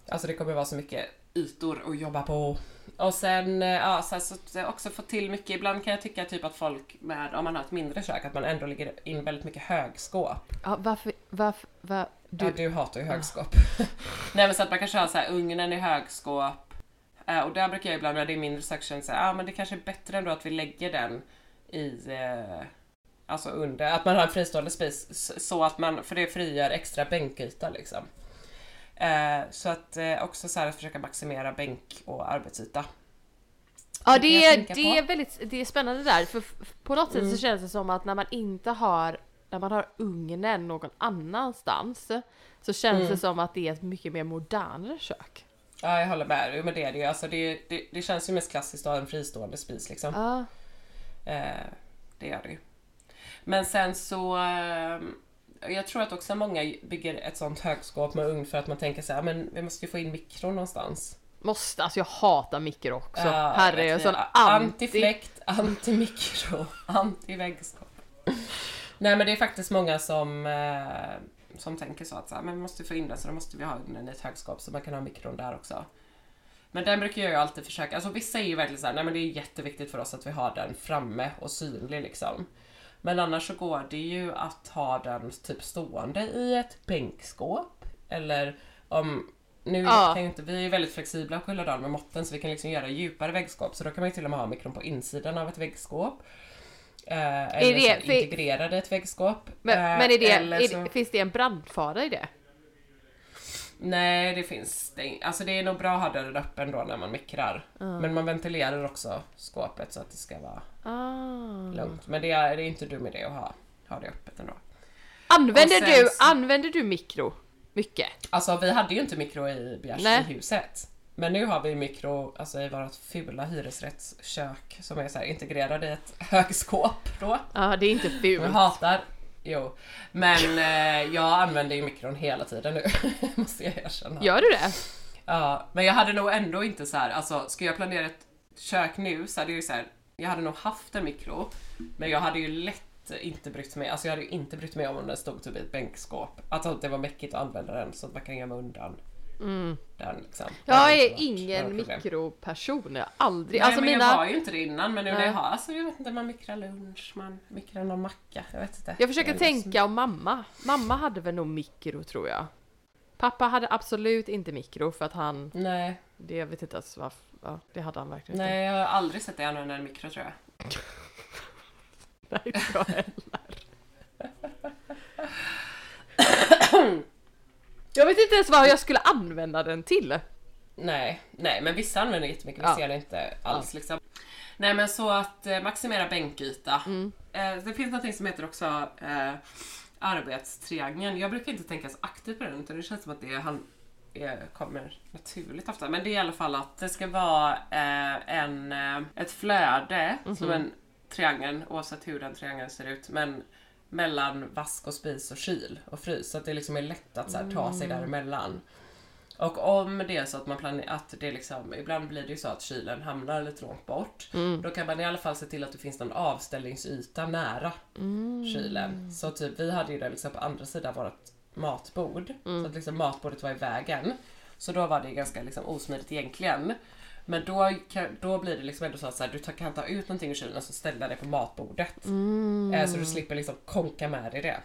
Alltså det kommer vara så mycket ytor att jobba på. Och sen, eh, ja, sen så att jag också få till mycket. Ibland kan jag tycka typ att folk med, om man har ett mindre kök, att man ändå lägger in väldigt mycket högskåp. Ja, varför, varför, var, Du, du, ja, du hatar ju högskåp. [LAUGHS] Nej men så att man kanske har så här ugnen i högskåp. Eh, och där brukar jag ibland när det är mindre section säga, ja ah, men det kanske är bättre ändå att vi lägger den i eh, Alltså under, att man har en fristående spis så att man, för det frigör extra bänkyta liksom. Eh, så att eh, också så här att försöka maximera bänk och arbetsyta. ja det jag är, det är väldigt, det är spännande där, för på något sätt Mm. så känns det som att när man inte har, när man har ugnen någon annanstans, så känns Mm. det som att det är ett mycket mer modernare kök. Ja jag håller med, Jo, men det är det ju. Alltså det, det, det känns ju mest klassiskt att ha en fristående spis liksom. Ja. Eh, det gör det ju. Men sen så... Eh, jag tror att också många bygger ett sånt högskåp med ugn för att man tänker så här, men vi måste ju få in mikron någonstans. Måste, alltså jag hatar mikro också. Ja, Herre, jag är sån anti... Antifläkt, antimikro, [LAUGHS] antiväggskåp. Nej men det är faktiskt många som, eh, som tänker så att så här, men vi måste få in den så då måste vi ha ugnen i ett högskåp så man kan ha mikron där också. Men den brukar jag ju alltid försöka, alltså vissa är ju verkligen såhär, nej men det är jätteviktigt för oss att vi har den framme och synlig liksom. Men annars så går det ju att ha den typ stående i ett bänkskåp. Eller om, nu Ja. kan ju inte, vi är väldigt flexibla på Kulladal med måtten så vi kan liksom göra djupare väggskåp. Så då kan man ju till och med ha mikron på insidan av ett väggskåp. Eh, eller det- för- integrerade ett väggskåp. Men, Eh, men är det, är så- finns det en brandfara i det? Nej, det finns det Alltså det är nog bra att ha dörren öppen då när man mikrar. Men man ventilerar också skåpet så att det ska vara Ah. lugnt. Men det är, det är inte dum idé att ha, ha det öppet ändå. Använder sen du, så- använder du mikro? Mycket? Alltså vi hade ju inte mikro i Nej. Men nu har vi mikro alltså, i vårt fula hyresrättskök som är så här integrerade i ett [LAUGHS] högskåp då. Ja, det är inte Jag fult. hatar Jo, men eh, jag använder ju mikron hela tiden nu, [LAUGHS] måste jag erkänna. Gör du det? Ja, men jag hade nog ändå inte så här, alltså ska jag planera ett kök nu så hade jag ju så här, jag hade nog haft en mikro, men jag hade ju lätt inte brytt mig, alltså jag hade ju inte brytt mig om om den stod typ i ett bänkskåp. Alltså det var mäckigt att använda den så att man kan gömma undan den liksom. Jag är ingen mikroperson, jag aldrig. Nej alltså men mina... jag var ju inte det innan men nu när jag har, alltså jag vet inte, man mikrar lunch, man mikrar någon macka, jag vet inte. Jag försöker är liksom- tänka om mamma. Mamma hade väl nog mikro tror jag. Pappa hade absolut inte mikro för att han, Nej, det jag vet inte ens varför, ja, det hade han verkligen inte. nej jag har aldrig sett dig använda en mikro tror jag. [LAUGHS] Nej, inte jag heller. [CLEARS THROAT] [CLEARS THROAT] jag vet inte ens vad jag skulle använda den till. Nej, nej men vissa använder jättemycket, Ja. vissa gör det inte alls liksom. Nej men så att eh, maximera bänkyta. Mm. Eh, det finns något som heter också eh, arbetstriangeln. Jag brukar inte tänka så aktivt på den utan det känns som att det han, eh, kommer naturligt ofta. Men det är i alla fall att det ska vara eh, en, eh, ett flöde Mhm. som en triangel oavsett hur den triangeln ser ut. Men mellan vask och spis och kyl och frys. Så att det liksom är lätt att så här, ta sig Mm. däremellan. Och om det är så att man planerar att det liksom, ibland blir det ju så att kylen hamnar lite långt bort. Mm. Då kan man i alla fall se till att det finns någon avställningsyta nära Mm. kylen. Så typ vi hade ju det liksom på andra sidan vårt matbord. Mm. Så att liksom matbordet var i vägen. Så då var det ganska liksom osmidigt egentligen. Men då, kan, då blir det liksom ändå så att så här, du kan ta ut någonting ur kylen och så ställa det på matbordet. Mm. Eh, Så du slipper liksom konka med dig det.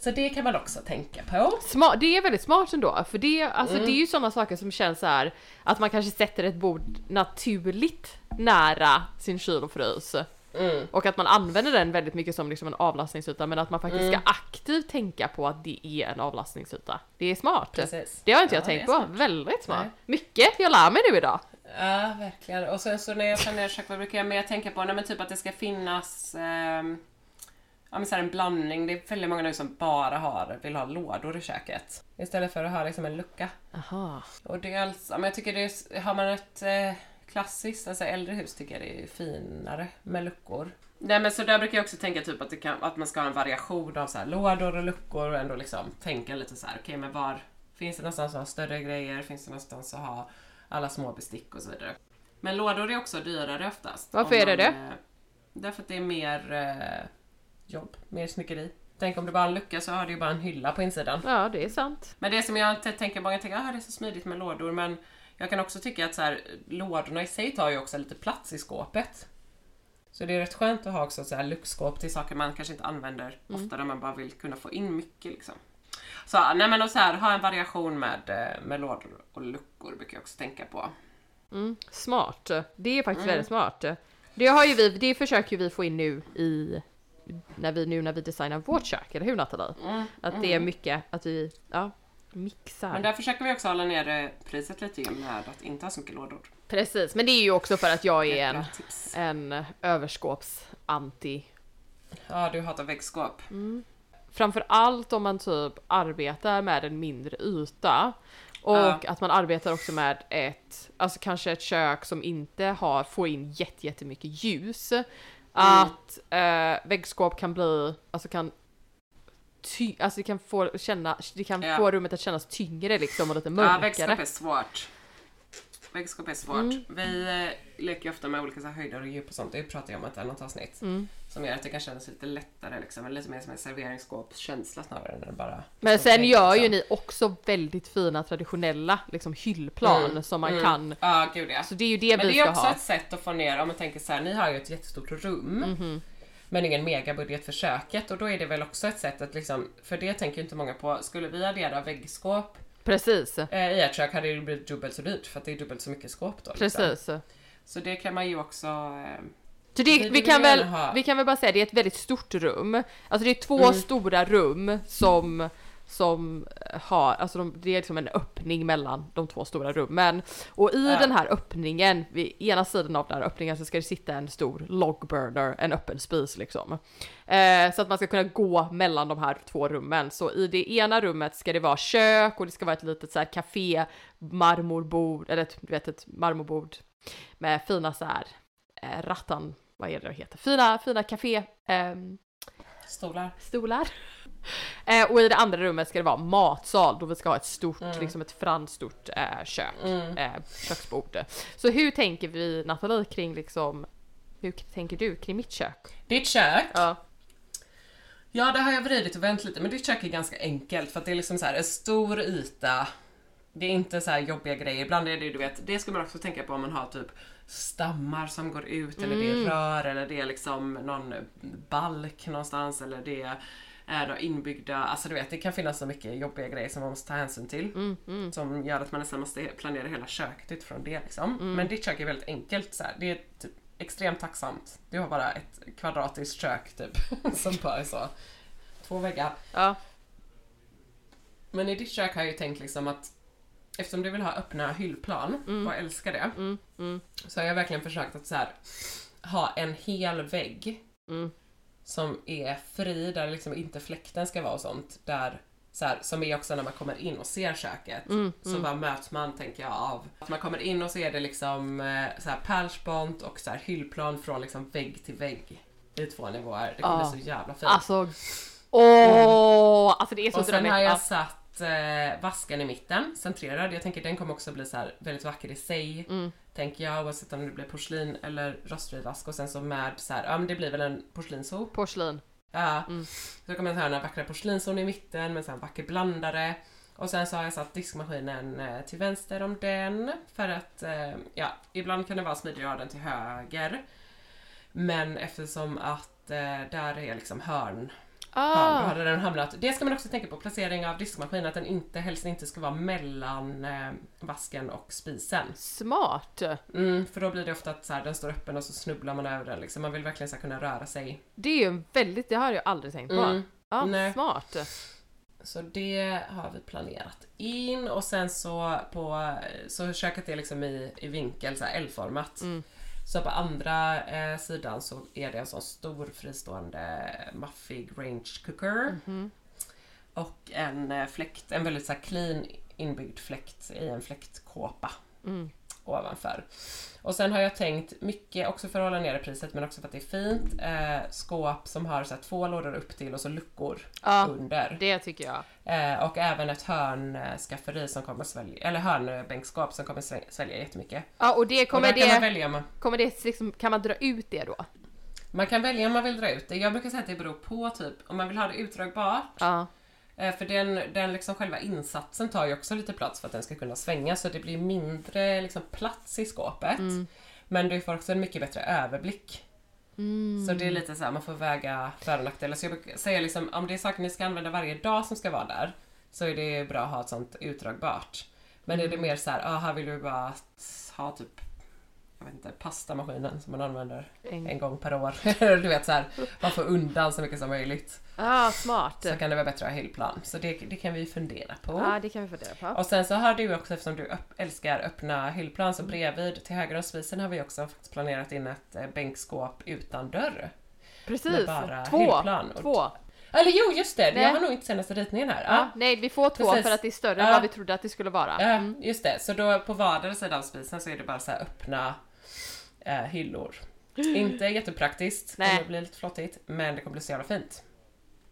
Så det kan man också tänka på. Smart, det är väldigt smart ändå, för det, alltså, Mm. det är ju sådana saker som känns så här att man kanske sätter ett bord naturligt nära sin kyl och frys. Mm. Och att man använder den väldigt mycket som liksom en avlastningsyta men att man faktiskt Mm. ska aktivt tänka på att det är en avlastningsyta. Det är smart. Precis. Det har inte jag Ja, tänkt det är på. smart. Väldigt smart. Nej. Mycket jag lär mig nu idag. Ja, verkligen. Och sen så när jag planerar kök, vad brukar jag mer tänka på? Nej, men typ att det ska finnas ehm, ja, men så en blandning. Det är väldigt många nu som bara har, vill ha lådor i köket. Istället för att ha liksom en lucka. Aha. Och dels, ja, men jag tycker det är, har man ett eh, klassiskt, alltså äldre hus tycker jag det är finare med luckor. Nej men så där brukar jag också tänka typ att, det kan, att man ska ha en variation av så här lådor och luckor och ändå liksom tänka lite så här, okej men var finns det någonstans att ha större grejer? Finns det någonstans att ha alla små bestick och så vidare? Men lådor är också dyrare oftast. Varför Om är det man, det? Därför att det är mer eh, jobb, mer snickeri. Tänk om det bara är en lucka så har du ju bara en hylla på insidan. Ja, det är sant. Men det som jag inte tänker, många tänker att det är så smidigt med lådor, men jag kan också tycka att så här, lådorna i sig tar ju också lite plats i skåpet. Så det är rätt skönt att ha också så här luckskåp till saker man kanske inte använder ofta när man bara vill kunna få in mycket liksom. Så, nej men och så här, ha en variation med, eh, med lådor och luckor brukar jag också tänka på. Smart. Det är faktiskt Mm. väldigt smart. Det har ju vi, det försöker vi få in nu i när vi nu när vi designar vårt kök, eller hur Nathalie? Att det är mycket att vi, ja, mixar. Men där försöker vi också hålla nere priset lite grann med att inte ha så mycket lådor. Precis, men det är ju också för att jag är en, tips. en överskåpsanti. Ja, du hatar väggskåp. Framför allt om man typ arbetar med en mindre yta. Och Ja. att man arbetar också med ett, alltså kanske ett kök som inte har, får in jätte, jättemycket ljus. Att eh, väggskåp kan bli, alltså kan ty, alltså det kan få känna, det kan Ja. få rummet att kännas tyngre liksom och lite Ja, mörkare. väggskåp är svårt. Väggskåp är svårt. Mm. Vi eh, leker ju ofta med olika så här, höjder och djup och sånt. Det pratar jag om i ett annat avsnitt. Mm. Som gör att det kan kännas lite lättare liksom. Eller lite mer som en serveringsskåpskänsla snarare än bara... Men som sen gör ju liksom. ni också väldigt fina traditionella liksom hyllplan Mm, som man mm. kan. Ja, gud ja. Så det är ju det Men vi det är ska också ha. ett sätt att få ner, om man tänker så här, ni har ju ett jättestort rum. Mhm. Men ingen megabudget för köket och då är det väl också ett sätt att liksom, för det tänker ju inte många på, skulle vi addera väggskåp Precis, eh, i ert kök hade det blivit dubbelt så dyrt för att det är dubbelt så mycket skåp då. liksom. precis. Så det kan man ju också... Eh, Så det, Vi kan väl, vi kan väl bara säga det är ett väldigt stort rum. Alltså det är två Mm. stora rum som, som har, alltså de, det är liksom en öppning mellan de två stora rummen. Och i Ja. den här öppningen, vid ena sidan av den här öppningen så ska det sitta en stor logburner, en öppen spis liksom. Eh, så att man ska kunna gå mellan de här två rummen. Så i det ena rummet ska det vara kök och det ska vara ett litet så här café, marmorbord, eller ett, du vet ett marmorbord med fina så här eh, rattan, vad är det det heter? Fina, fina café, ehm, stolar. stolar. Eh, och i det andra rummet ska det vara matsal då vi ska ha ett stort, Mm. liksom ett franskt stort eh, kök, eh, köksbord. Så hur tänker vi Nathalie kring liksom, hur tänker du kring mitt kök? Ditt kök, Ja. ja det har jag vridit och vänt lite men ditt kök är ganska enkelt för att det är liksom så här en stor yta. Det är inte så här jobbiga grejer, ibland är det ju du vet, det ska man också tänka på om man har typ stammar som går ut eller det är rör eller det är liksom någon balk någonstans eller det är då inbyggda, alltså du vet det kan finnas så mycket jobbiga grejer som man måste ta hänsyn till. Som gör att man nästan måste planera hela köket utifrån det liksom. Men ditt kök är väldigt enkelt så här. det är typ extremt tacksamt. Du har bara ett kvadratiskt kök typ [LAUGHS] som bara är så två väggar. Ja. Men i ditt kök har jag ju tänkt liksom att eftersom du vill ha öppna hyllplan och älskar det så har jag verkligen försökt att så här, ha en hel vägg som är fri, där liksom inte fläkten ska vara och sånt. Där, så här, som är också när man kommer in och ser köket. så bara möts man, tänker jag, av att man kommer in och så är det liksom eh, så här pärlspont och så här hyllplan från liksom vägg till vägg. I två nivåer. Det kommer Ja. bli så jävla fint. Alltså, åh! Alltså det är så Och sen drömmigt. har jag Ja. satt eh, vasken i mitten, centrerad. Jag tänker den kommer också bli så här väldigt vacker i sig. Mm. Tänker jag, oavsett om det blir porslin eller rostfri vask. Och sen så med så här, ja men det blir väl en porslinshop. Porslin. Ja. Mm. Så kommer jag ha den här vackra porslinshon i mitten med så en vacker blandare. Och sen så har jag satt diskmaskinen eh, till vänster om den. För att, eh, ja, ibland kan det vara smidigare att ha den till höger. Men eftersom att eh, där är liksom hörn Ja, då Ah, hade den hamnat. Det ska man också tänka på, placering av diskmaskin, att den inte, helst inte ska vara mellan eh, vasken och spisen. smart! Mm, för då blir det ofta att så här, den står öppen och så snubblar man över den liksom. Man vill verkligen så här, kunna röra sig. Det är ju väldigt, det har jag aldrig tänkt på. Mm. Ja, Nej. smart. Så det har vi planerat in och sen så på, så köket är liksom i, i vinkel, så här L-format. Mm. Så på andra eh, sidan så är det en sån stor fristående maffig range cooker. Mhm. Och en eh, fläkt, en väldigt så här clean inbyggd fläkt i en fläktkåpa Mm. Ovanför. Och sen har jag tänkt mycket, också för att hålla nere priset men också för att det är fint, eh, skåp som har så här, två lådor upp till och så luckor Ja, under. det tycker jag. Eh, och även ett hörnskafferi som kommer svälja, eller hörnbänkskåp som kommer svä- svälja jättemycket. Ja, och det och kommer där kan man det, välja man, kommer det liksom, kan man dra ut det då? man kan välja om man vill dra ut det. Jag brukar säga att det beror på typ, om man vill ha det utdragbart Ja. Eh, För den, den liksom själva insatsen tar ju också lite plats för att den ska kunna svänga så det blir mindre liksom plats i skåpet. Men du får också en mycket bättre överblick. Så det är lite så här, man får väga för och nackdelar. Så jag brukar säga liksom, om det är saker ni ska använda varje dag som ska vara där så är det bra att ha ett sånt utdragbart. Men är det mer så här, ah, här vill du bara ha typ jag vet inte, pastamaskinen som man använder En- en gång per år. [LAUGHS] du vet så här, man får undan så mycket som möjligt. Ah, smart. Så kan det vara bättre att ha hyllplan. Så det, det kan vi fundera på. Ja, det kan vi fundera på. Och sen så har du också, eftersom du upp, älskar öppna hyllplan, så bredvid till höger om spisen har vi också faktiskt planerat in ett eh, bänkskåp utan dörr. Precis, med bara två. hyllplan. Två. Eller jo, just det! Nej. Jag har nog inte senaste ritningen här. Ja, Ja. nej, vi får två Precis. för att det är större än Ja. vad vi trodde att det skulle vara. Ja, just det. Så då på vardera sida av spisen så är det bara så här öppna eh, hyllor. [GASPS] Inte jättepraktiskt, det kommer bli lite flottigt, men det kommer bli så jävla fint.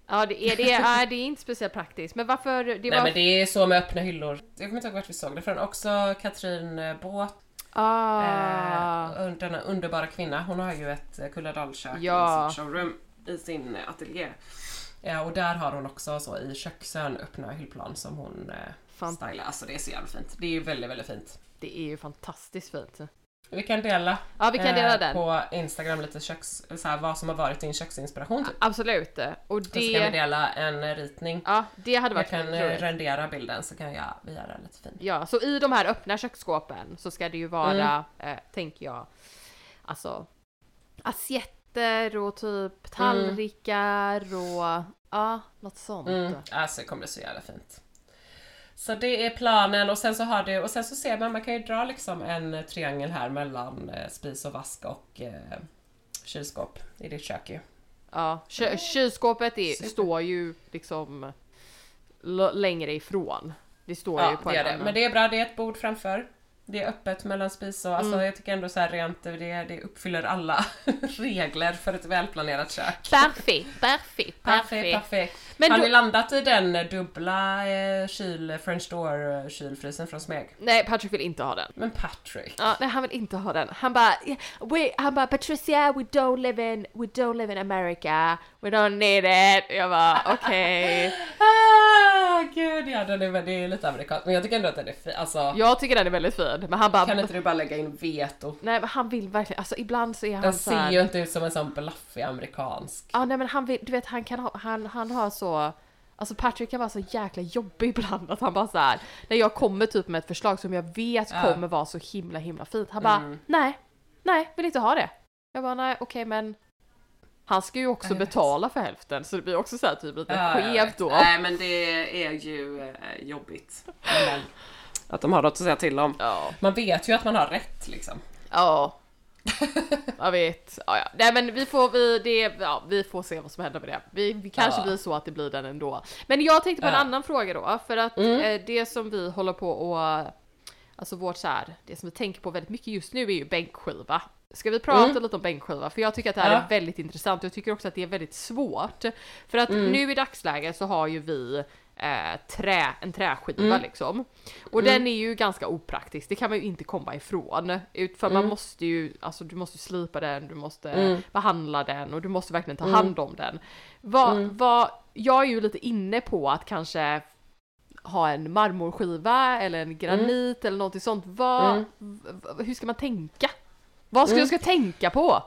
Ja, det är, det är, det är inte speciellt praktiskt. Men varför? Det var... Nej men det är så med öppna hyllor. Jag kommer inte ihåg vart vi såg det från. Också Katrin eh, Båt ah. Eh, denna underbara kvinna, hon har ju ett eh, Kulladalskök Ja. i sitt showroom i sin eh, ateljé. Ja, och där har hon också så i köksön öppna hyllplan som hon eh, stylar. Alltså det är så jävla fint. Det är ju väldigt, väldigt fint. Det är ju fantastiskt fint. Vi kan dela, Ja, vi kan dela eh, den. på Instagram lite köks, så här, vad som har varit din köksinspiration typ. Absolut. Och Och så kan vi det... dela en eh, ritning. Ja, det hade Jag varit kan eh, roligt. rendera bilden så kan jag vi göra lite fin. Ja, så i de här öppna köksskåpen så ska det ju vara, Mm. eh, tänker jag, alltså assietter och typ tallrikar och ja, något sånt. Mm. Alltså det kommer bli så jävla fint. Så det är planen och sen så har du, och sen så ser man, man kan ju dra liksom en triangel här mellan eh, spis och vask och eh, kylskåp i ditt kök ju. Ja, ky- kylskåpet är, står ju liksom längre ifrån. Det står ju Ja, på det det. Men det är bra, det är ett bord framför. Det är öppet mellan spis och, alltså jag tycker ändå så här rent, det, det uppfyller alla [LAUGHS] regler för ett välplanerat kök. Perfekt, perfekt, Perfekt, perfekt. Men Har då- ni landat i den dubbla eh, kyl, French door eh, kylfrysen från Smeg? Nej, Patrick vill inte ha den. Men Patrick. Ja, nej, han vill inte ha den. Han bara, we, han bara Patricia, we don't live in, we don't live in America, we don't need it. Jag bara, okej. [LAUGHS] Ah, gud ja, den är, det är lite amerikanskt. Men jag tycker ändå att den är fin. Alltså, Jag tycker den är väldigt fin, men han bara, kan inte du bara lägga in veto? nej men han vill verkligen, alltså ibland så är han Den så ser här, ju inte ut som en sån blaffig amerikansk. Ja nej men han vill, du vet han kan ha, han, han har så Alltså Patrick kan vara så jäkla jobbig ibland att han bara så här, när jag kommer typ med ett förslag som jag vet Ja. kommer vara så himla himla fint. Han bara nej, nej, vill inte ha det. Jag bara nej okej men han ska ju också betala för hälften så det blir också så här typ lite Ja, skevt då. Nej men det är ju eh, jobbigt. [LAUGHS] Men, att de har något att säga till om. Ja. Man vet ju att man har rätt liksom. Ja. [LAUGHS] Jag vet. Ja, ja. Nej men vi får, vi, det, ja, vi får se vad som händer med det. Vi, vi kanske Ja. blir så att det blir den ändå. Men jag tänkte på en annan fråga då. För att eh, det som vi håller på och Alltså vårt så här, det som vi tänker på väldigt mycket just nu är ju bänkskiva. Ska vi prata lite om bänkskiva? För jag tycker att det här är väldigt intressant och jag tycker också att det är väldigt svårt. För att nu i dagsläget så har ju vi eh, trä, en träskiva liksom. Och den är ju ganska opraktisk, det kan man ju inte komma ifrån. För man måste ju, alltså du måste slipa den, du måste behandla den och du måste verkligen ta hand om den. Vad, vad, jag är ju lite inne på att kanske ha en marmorskiva eller en granit eller något sånt. Vad, v- hur ska man tänka? Vad ska jag ska tänka på?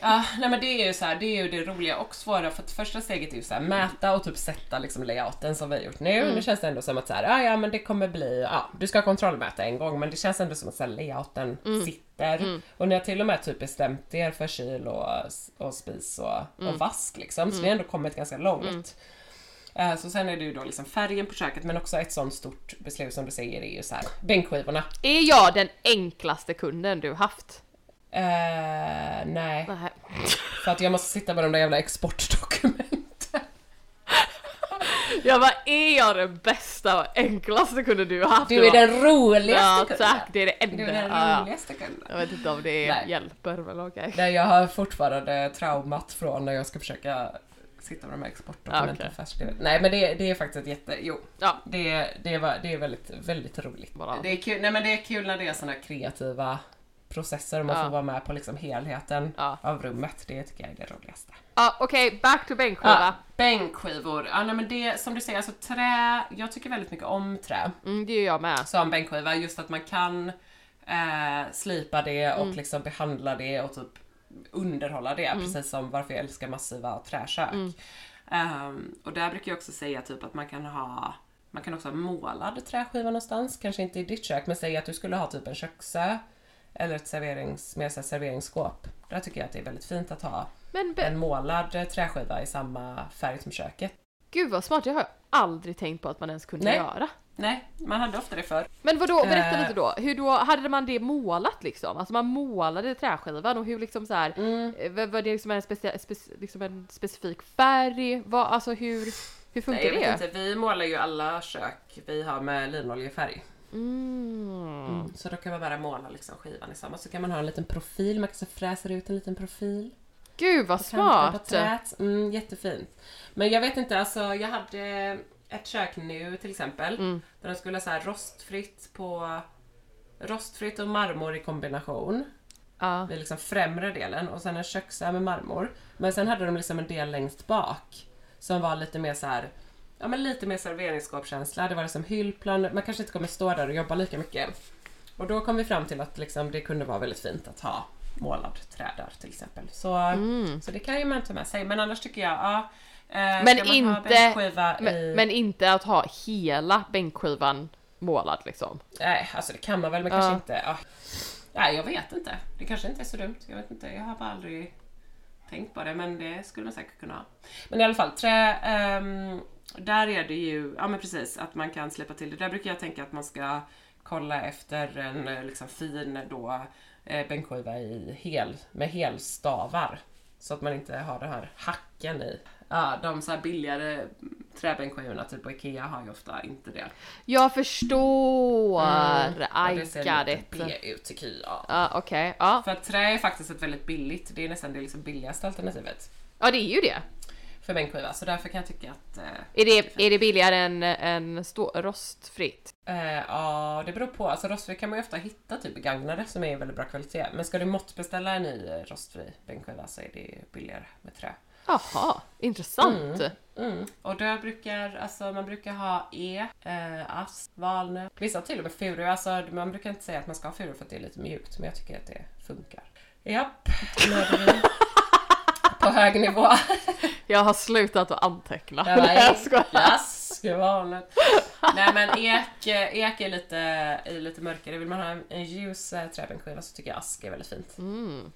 Ja, nej men det är ju så här, det är ju det roliga och svåra för att första steget är ju så här, mäta och typ sätta liksom layouten som vi har gjort nu. Nu känns det ändå som att så här, ja, ja men det kommer bli, ja du ska kontrollmäta en gång men det känns ändå som att så här, layouten sitter. Och ni har till och med typ bestämt er för kyl och, och spis och, och vask liksom så vi har ändå kommit ganska långt. Eh, Så sen är det ju då liksom färgen på köket men också ett sånt stort beslut som du säger är ju så här bänkskivorna. Är jag den enklaste kunden du haft? Eh, nej, Nej. för att jag måste sitta med de där jävla exportdokumenten. Jag bara, är jag den bästa och enklaste kunden du har haft? Du är den roligaste Ja kunden. tack, det är det Du är enda. den Ja, ja. roligaste kunden. Jag vet inte om det Nej. hjälper men okej. Nej, jag har fortfarande traumat från när jag ska försöka sitta med de här exportdokumenten fast det, Nej men det, det är faktiskt ett jätte, jo. Ja. Det, det, var, det är väldigt, väldigt roligt. Bara. Det är kul, nej men det är kul när det är såna kreativa processer och man Ja. får vara med på liksom helheten Ja. av rummet. Det tycker jag är det roligaste. Ja okej, back to bänkskiva. Ja, bänkskivor. Ja, nej, men det som du säger, alltså trä. Jag tycker väldigt mycket om trä. Mm, det gör jag med. Som bänkskiva, just att man kan eh, slipa det och Mm. liksom behandla det och typ underhålla det. Precis som varför jag älskar massiva träkök. Mm. Ehm, och där brukar jag också säga typ att man kan ha man kan också ha målad träskiva någonstans, kanske inte i ditt kök, men säg att du skulle ha typ en köksö eller ett serverings, mer så serveringsskåp. Där tycker jag att det är väldigt fint att ha en målad eh, träskiva i samma färg som köket. gud vad smart, det har jag aldrig tänkt på att man ens kunde Nej. göra. Nej, man hade ofta det förr. Men vadå, berätta Eh. lite då. Hur då, hade man det målat liksom? Alltså man målade träskivan och hur liksom så här, eh, var det liksom en, speci- spec- liksom en specifik färg? Vad, alltså hur, hur funkar Nej, jag det? vet inte, vi målar ju alla kök vi har med linoljefärg. Mm. Så då kan man bara måla liksom skivan i samma. Så kan man ha en liten profil, man kan så fräsa ut en liten profil. Gud vad smart! Mm, jättefint. Men jag vet inte, alltså jag hade ett kök nu till exempel. Mm. Där de skulle ha så här rostfritt på Rostfritt och marmor i kombination. Ja. vid liksom främre delen och sen en köksö med marmor. Men sen hade de liksom en del längst bak som var lite mer så här Ja men lite mer serveringsskåpskänsla. Det var liksom hyllplan, man kanske inte kommer stå där och jobba lika mycket. Och då kom vi fram till att liksom det kunde vara väldigt fint att ha målad trä där till exempel. Så, så det kan ju man ta med sig. Men annars tycker jag, ja. eh, Mm. Men inte- Men, i... men inte att ha hela bänkskivan målad liksom. Nej, alltså det kan man väl men Ja. kanske inte. Ja. Nej, jag vet inte. Det kanske inte är så dumt. Jag vet inte. Jag har bara aldrig tänkt på det, men det skulle man säkert kunna ha. Men i alla fall, trä. ehm, där är det ju, ja men precis, att man kan släppa till det. Där brukar jag tänka att man ska kolla efter en eh, liksom fin då eh, bänkskiva i hel, med helstavar. Så att man inte har den här hacken i. Ja, de så här billigare träbänkskivorna typ på Ikea har ju ofta inte det. Jag förstår! Och I det ser got lite it. B ut tycker jag. Ja, okej. Ja. För att trä är faktiskt ett väldigt billigt, det är nästan det liksom billigaste alternativet ja, det är ju det. För bänkskiva. Så därför kan jag tycka att... Eh, Är det, är det billigare än, än stå, rostfritt? eh, ja, det beror på. Alltså rostfri kan man ju ofta hitta typ begagnade som är väldigt bra kvalitet. Men ska du måttbeställa en ny eh, rostfri bänkskiva så är det billigare med trä. Jaha, intressant. Mm. Och där brukar, alltså man brukar ha E, eh, ask, valnöt, vissa till och med furu. Alltså man brukar inte säga att man ska ha furu för att det är lite mjukt, men jag tycker att det funkar. Japp, nu är vi [LAUGHS] på hög nivå. Jag har slutat att anteckna. Jag skojar. Ask, valnöt. Nej men ek, ek är lite, är lite mörkare. Vill man ha en, en ljus eh, träbänkskiva så tycker jag ask är väldigt fint. Mm.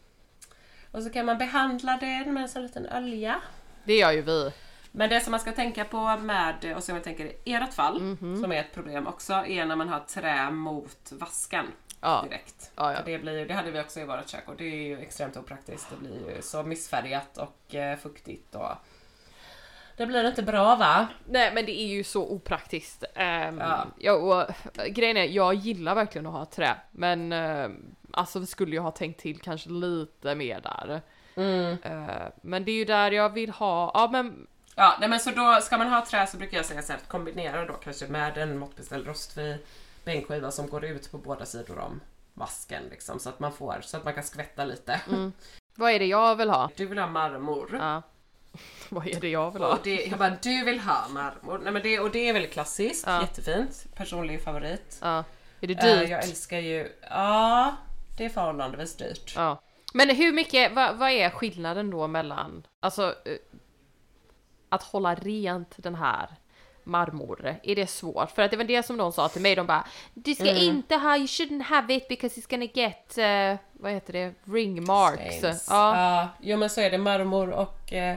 Och så kan man behandla den med en sån liten olja. Det gör ju vi. Men det som man ska tänka på med, och som jag tänker i ert fall, Mhm. som är ett problem också, är när man har trä mot vasken Ja. direkt. Ja, ja. Det, blir, det hade vi också i vårt kök och det är ju extremt opraktiskt. Det blir ju så missfärgat och eh, fuktigt och det blir inte bra va? Nej men det är ju så opraktiskt. Um, Ja. och, grejen är, jag gillar verkligen att ha trä. Men um, alltså vi skulle ju ha tänkt till kanske lite mer där. Mm. Eh, men det är ju där jag vill ha, ja men Ja, nej men så då ska man ha trä så brukar jag säga så här, att kombinera då kanske med en måttbeställd rostfri bänkskiva som går ut på båda sidor om vasken liksom så att man får, så att man kan skvätta lite. vad är det jag vill ha? Du vill ha marmor. Ja. [LAUGHS] vad är det jag vill ha? Och det, jag bara, du vill ha marmor. Nej, men det, och det är väldigt klassiskt, Ja. jättefint. Personlig favorit. Ja. Är det Eh, dyrt? jag älskar ju, ja, det är förhållandevis dyrt. Ja. Men hur mycket, vad, vad är skillnaden då mellan, alltså eh, att hålla rent den här marmor, är det svårt? För att det var det som de sa till mig, de bara Du ska Mm. inte ha, you shouldn't have it because it's gonna get, eh, vad heter det, ring marks. Stains. Ja. Ja, jo men så är det marmor och eh,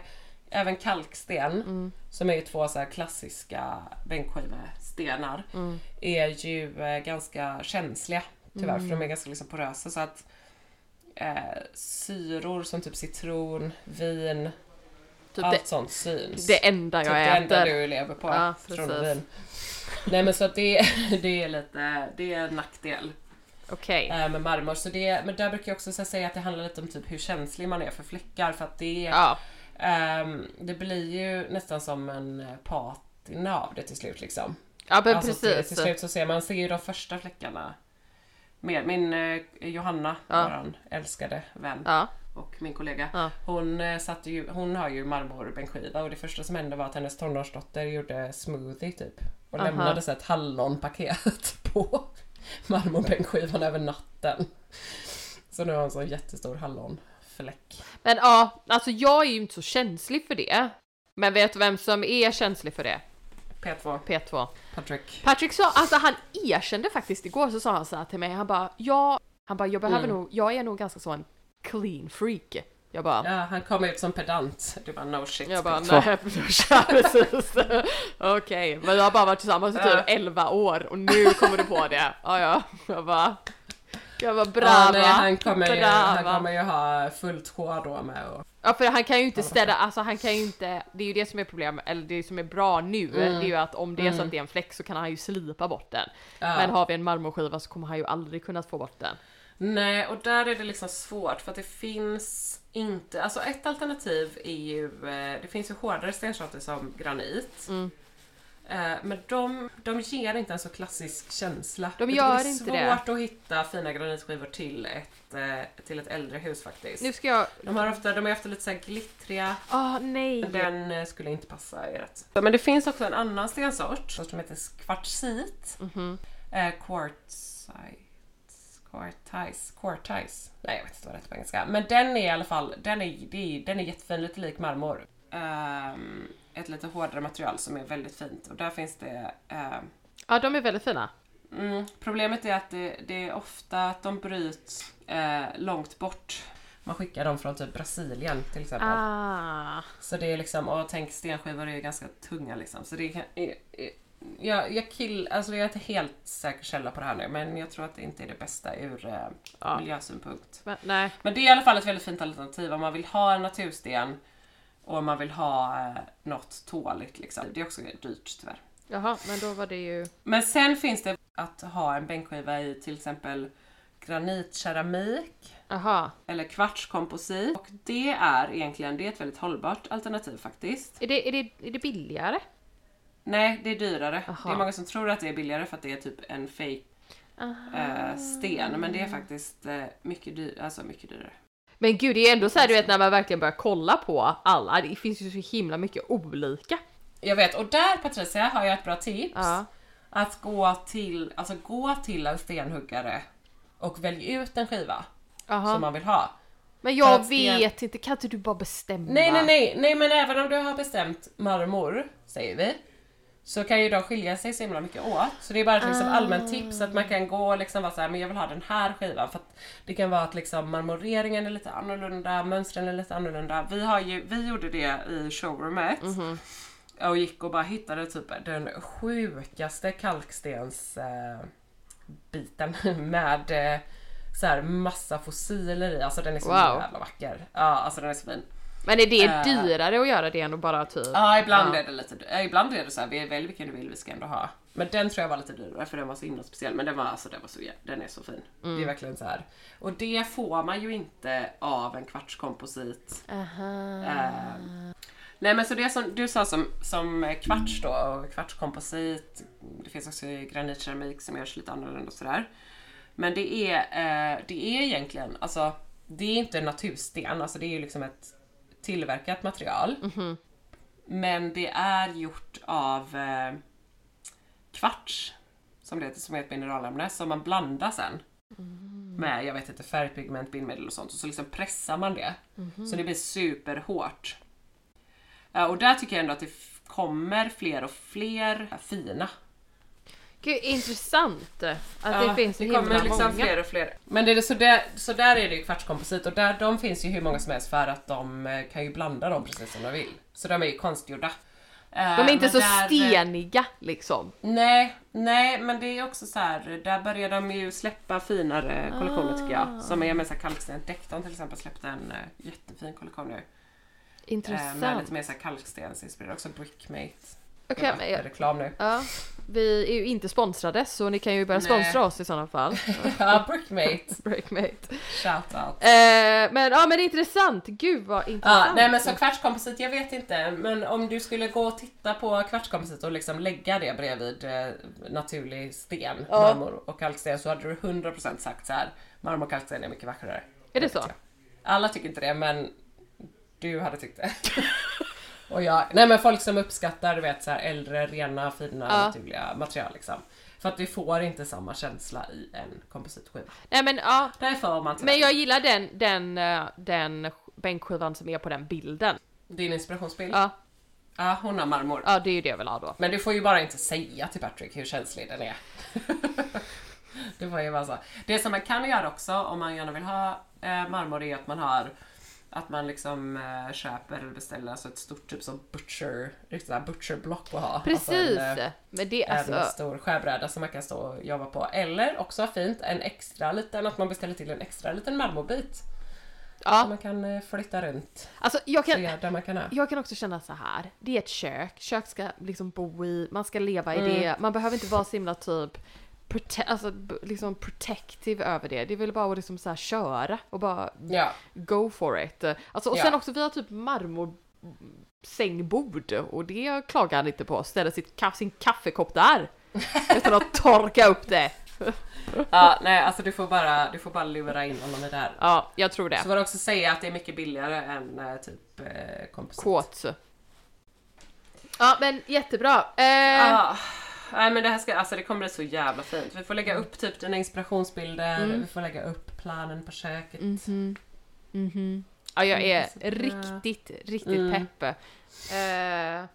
även kalksten Mm. som är ju två så här klassiska bänkskivestenar är ju eh, ganska känsliga tyvärr för de är ganska liksom porösa så att eh, syror som typ citron, vin, Typ allt det, sånt syns. det enda jag typ det enda äter. du lever på. Ja. Nej men så att det, [LAUGHS] det är lite, det är en nackdel. Okej. eh, med marmor. Så det, men där brukar jag också säga att det handlar lite om typ hur känslig man är för fläckar för att det, Ja. ehm, det blir ju nästan som en eh, patina av det till slut liksom. ja, men Alltså till, precis. till slut så ser man ser ju de första fläckarna. Med min eh, Johanna, Ja. våran älskade vän Ja. Och min kollega. Ja. Hon, eh, satte ju, hon har ju marmorbänkskiva och det första som hände var att hennes tonårsdotter gjorde smoothie typ. Och Aha. lämnade så ett hallonpaket [LAUGHS] på marmorbänkskivan över natten. Så nu har hon så en jättestor hallonfläck. Men ja, alltså jag är ju inte så känslig för det. Men vet du vem som är känslig för det? P2, P2. Patrick. Patrick sa, alltså han erkände faktiskt igår så sa han så här till mig, han bara ja, han bara jag behöver Mm. nog, jag är nog ganska så en clean freak. Jag bara, Ja, han kom ut som pedant. Du bara no shit. jag bara P2. nej [LAUGHS] precis. Okej, men jag har bara varit tillsammans i typ Ja. 11 år och nu kommer du på det. Ja ja, jag bara, jag bara Ja, brava, nej, han, kommer ju, han brava. kommer ju ha fullt hår då med och... Ja för han kan ju inte städa, alltså han kan ju inte, det är ju det som är problemet, eller det som är bra nu, det är ju att om det är så att det är en fläck så kan han ju slipa bort den. Ja. Men har vi en marmorskiva så kommer han ju aldrig kunna få bort den. Nej, och där är det liksom svårt för att det finns inte... Alltså ett alternativ är ju... eh, Det finns ju hårdare stensorter som granit. Mm. Eh, Men de, de ger inte en så klassisk känsla. De Jag tycker gör det är inte det. svårt att hitta fina granitskivor till ett, eh, till ett äldre hus faktiskt. Nu ska jag, De, har ofta, de är ofta lite så här glittriga. ah nej! Den skulle inte passa i rätt. Men det finns också en annan stensort som heter kvartsit. Mhm. Eh, quartzite. Quartise. Quartise. Nej, jag vet inte vad det heter på engelska. Men den är i alla fall, den är, är, den är jättefin, lite lik marmor. Ehm, ett lite hårdare material som är väldigt fint. Och där finns det... ehm, Ja de är väldigt fina. mm, problemet är att det, det är ofta att de bryts eh, långt bort. Man skickar dem från typ Brasilien till exempel. Ah. Så det är liksom, och tänk stenskivor är ju ganska tunga liksom. Så det kan, är, är, jag, jag, kill, alltså jag är inte helt säker källa på det här nu men jag tror att det inte är det bästa ur eh, Ja. miljösynpunkt. Men, nej. Men det är i alla fall ett väldigt fint alternativ om man vill ha en natursten Och man vill ha eh, något tåligt liksom. Det är också dyrt tyvärr. Jaha, men då var det ju... Men sen finns det att ha en bänkskiva i till exempel granitkeramik Jaha. eller kvartskomposit. Och det är egentligen det är ett väldigt hållbart alternativ faktiskt. Är det, är, det, är det billigare? Nej, det är dyrare. Aha. Det är många som tror att det är billigare för att det är typ en fake eh, sten. Men det är faktiskt eh, mycket, dyr, alltså mycket dyrare. Men gud, det är ändå så här, du vet när man verkligen börjar kolla på alla, det finns ju så himla mycket olika. Jag vet, och där Patricia har jag ett bra tips. Ja. Att gå till, alltså gå till en stenhuggare och välj ut en skiva Aha. som man vill ha. Men jag sten- vet inte, kan inte du bara bestämma? Nej, nej, nej, nej, men även om du har bestämt marmor, säger vi, så kan ju de skilja sig så himla mycket åt. Så det är bara ett liksom allmänt tips att man kan gå och liksom vara så här, men jag vill ha den här skivan. För att det kan vara att liksom marmoreringen är lite annorlunda, mönstren är lite annorlunda. Vi, har ju, vi gjorde det i showroomet. Och gick och bara hittade typ den sjukaste kalkstens eh, biten [LAUGHS] med eh, så här massa fossiler i. Alltså den är så Wow. jävla vacker. Ja, alltså den är så fin. Men är det Äh. dyrare att göra det än att bara typ... Ja, ibland är det lite ja, Ibland är det så här, vi välj vilken du vill, vi ska ändå ha. Men den tror jag var lite dyrare för den var så himla speciell. Men den var alltså, den var så, den är så fin. Det är verkligen så här. Och det får man ju inte av en kvartskomposit. Eh, nej men så det som du sa som, som kvarts då och kvartskomposit. Det finns också granitkeramik som görs lite annorlunda och sådär. Men det är, eh, det är egentligen, alltså det är inte natursten, alltså det är ju liksom ett tillverkat material. Men det är gjort av eh, kvarts, som det heter, som är ett mineralämne, som man blandar sen. Med, jag vet inte, färgpigment, bindmedel och sånt. Och så liksom pressar man det. Så det blir superhårt. Och där tycker jag ändå att det kommer fler och fler fina. Gud, intressant att Ja, det finns så det himla kommer liksom många. fler och fler. Men det är så, där, så där är det ju kvartskomposit och där, de finns ju hur många som helst för att de eh, kan ju blanda dem precis som de vill. Så de är ju konstgjorda. Eh, De är inte men så där- steniga liksom. Nej, nej, men det är också så här. där börjar de ju släppa finare kollektioner tycker jag. Som är med så kalksten. Dekton till exempel släppte en eh, jättefin kollektion nu. Eh, med Intressant. lite mer kalkstensinspirerad. Också Brickmate. Okej, Jag men bara, jag- reklam nu. Ja, vi är ju inte sponsrade så ni kan ju börja Nej. sponsra oss i sådana fall. [LAUGHS] ja, Brickmate. Breakmate. [LAUGHS] Shout out. Eh, men ja men intressant, gud vad intressant. Ja, nej men så kvartskomposit, jag vet inte. Men om du skulle gå och titta på kvartskomposit och liksom lägga det bredvid eh, naturlig sten, Ja. marmor och kalksten så hade du 100% sagt så här. marmor och kalksten är mycket vackrare. Är det så? jag. Alla tycker inte det men du hade tyckt det. [LAUGHS] och jag, nej men folk som uppskattar du vet så här äldre, rena, fina, Ja. naturliga material liksom. För att du får inte samma känsla i en kompositskiva. Nej men ja, Där får man men jag gillar den, den, eh, den bänkskivan som är på den bilden. Din inspirationsbild? Ja, Ja, hon har marmor. ja det är ju det jag vill ha då. Men du får ju bara inte säga till Patrick hur känslig den är. [LAUGHS] det får ju vara så. Det som man kan göra också om man gärna vill ha eh, marmor är att man har att man liksom eh, köper eller beställer alltså ett stort typ som butcher, riktigt så här butcherblock att ha. Precis! Alltså en, eh, men det är en alltså, stor skärbräda som man kan stå och jobba på. Eller också fint, en extra liten, att man beställer till en extra liten marmorbit. Som ja, man kan eh, flytta runt. alltså jag kan, där man kan ha. jag kan också känna så här. det är ett kök, kök ska liksom bo i, man ska leva i Mm. det, man behöver inte vara så himla typ prote- alltså, liksom protective över det. Det är väl bara att liksom så här köra och bara Ja, go for it. Alltså, och Ja. sen också vi har typ marmor sängbord och det klagar han inte på. Ställer sitt, ka- sin kaffekopp där [LAUGHS] utan att torka upp det. ja nej alltså du får bara, du får bara lura in honom i det här. Ja, jag tror det. Så var det också säga att det är mycket billigare än eh, typ eh, komposit. Kåt. Ja men jättebra. Eh, Ja. Nej men det här ska, alltså det kommer bli så jävla fint. Vi får lägga upp typ dina inspirationsbilder, Mm. vi får lägga upp planen på köket. Ja, jag är så bra. riktigt, riktigt Mm. pepp. Eh,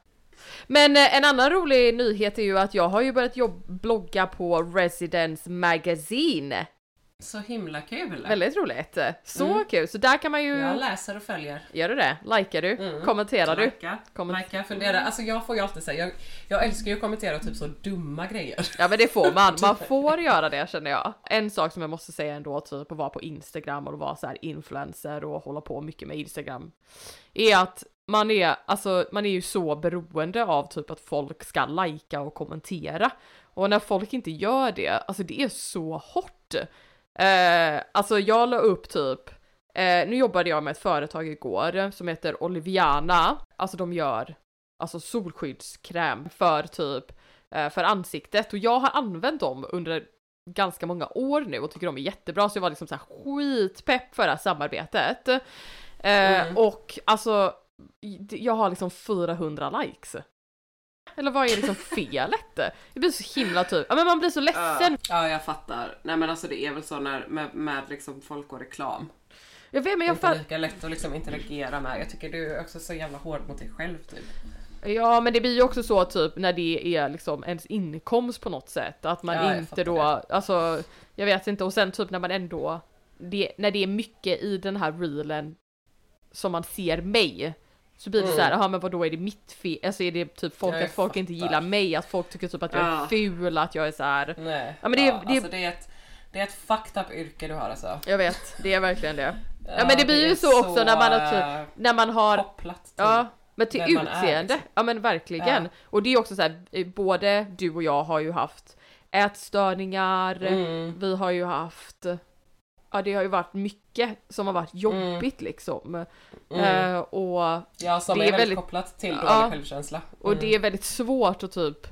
men eh, en annan rolig nyhet är ju att jag har ju börjat blogga på Residence Magazine. Så himla kul! Väldigt roligt. Så Mm. kul. Så där kan man ju... Jag läser och följer. Gör du det? Likar du? Mm. Kommenterar du? Lajka, Komment- lajka, fundera. Alltså jag får ju alltid säga, jag, jag älskar ju att kommentera typ så dumma grejer. Ja men det får man, man [LAUGHS] får göra det känner jag. En sak som jag måste säga ändå, typ att vara på Instagram och vara så här influencer och hålla på mycket med Instagram. Är att man är, alltså, man är ju så beroende av typ att folk ska lajka och kommentera. Och när folk inte gör det, alltså det är så hårt. Eh, alltså jag la upp typ, eh, nu jobbade jag med ett företag igår som heter Oliviana, alltså de gör alltså solskyddskräm för typ eh, för ansiktet och jag har använt dem under ganska många år nu och tycker de är jättebra så jag var liksom så här skitpepp för det här samarbetet. Eh, Mm. Och alltså jag har liksom 400 likes. Eller vad är liksom felet? Det blir så himla typ, ja men man blir så ledsen. Ja, jag fattar. Nej men alltså det är väl så när, med, med liksom folk och reklam. Jag vet men Det är jag inte fattar. lika lätt att liksom interagera med. Jag tycker du är också så jävla hård mot dig själv typ. Ja men det blir ju också så typ när det är liksom ens inkomst på något sätt. Att man Ja, jag inte fattar då, det. alltså jag vet inte och sen typ när man ändå, det, när det är mycket i den här reelen som man ser mig. Så blir det Mm. så här, jaha men vadå är det mitt fel? Alltså är det typ folk, Ja, jag att folk inte gillar mig, att folk tycker typ att jag är Ja. ful, att jag är så här. Nej. Ja, men det- det- Alltså, det, är ett, det är ett fucked up yrke du har alltså. Jag vet, det är verkligen det. Ja, men det blir ju så också när man har eh, typ, när man har kopplat till. Ja, men till utseende. liksom. Ja men verkligen. Ja. Och det är också så här, eh, både du och jag har ju haft ätstörningar, Mm. vi har ju haft, ja det har ju varit mycket som har varit jobbigt liksom. Mm. Eh, och Ja, som det är väldigt, väldigt- kopplat till dålig Ja. självkänsla. och Mm. det är väldigt svårt att typ,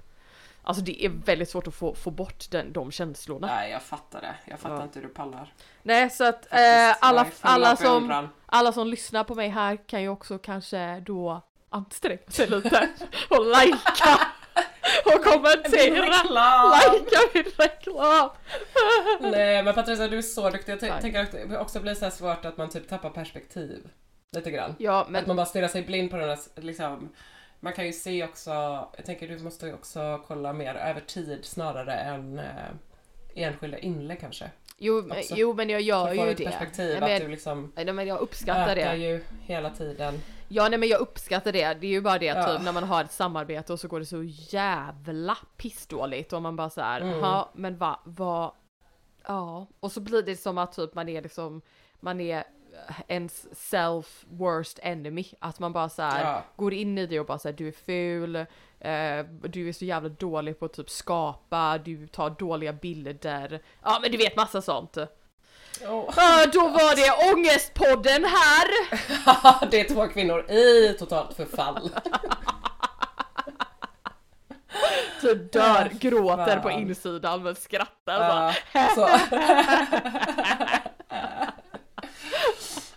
alltså det är väldigt svårt att få, få bort den, de känslorna. Nej, jag fattar det. Jag fattar Ja. inte hur du pallar. Nej så att eh, alla, alla, som, alla som lyssnar på mig här kan ju också kanske då anstränga sig lite [LAUGHS] och likea [LAUGHS] och kommentera. Likea min reklam! [LAUGHS] Nej men Patricia du är så duktig. Jag Tack. tänker att det också blir så här svårt att man typ tappar perspektiv. Lite grann. Ja Att men man bara stirrar sig blind på den där liksom. Man kan ju se också, jag tänker du måste ju också kolla mer över tid snarare än eh, enskilda inlägg kanske. jo, men- jo men jag gör ju det. perspektiv Nej, att du men, liksom nej men jag uppskattar det. ju hela tiden. Ja nej men jag uppskattar det. Det är ju bara det Ja. typ när man har ett samarbete och så går det så jävla pissdåligt och man bara så här, Mm. ja men va, vad, ja. Och så blir det som att typ man är liksom, man är eh, ens self worst enemy. Att man bara så här Ja. går in i det och bara säger du är ful, eh, du är så jävla dålig på att typ skapa, du tar dåliga bilder. Ja men du vet massa sånt. Oh. Ah, då var det ångestpodden här! [LAUGHS] det är två kvinnor i totalt förfall. [LAUGHS] Typ dör, Äh, gråter på fan. insidan men skrattar bara. [LAUGHS] så.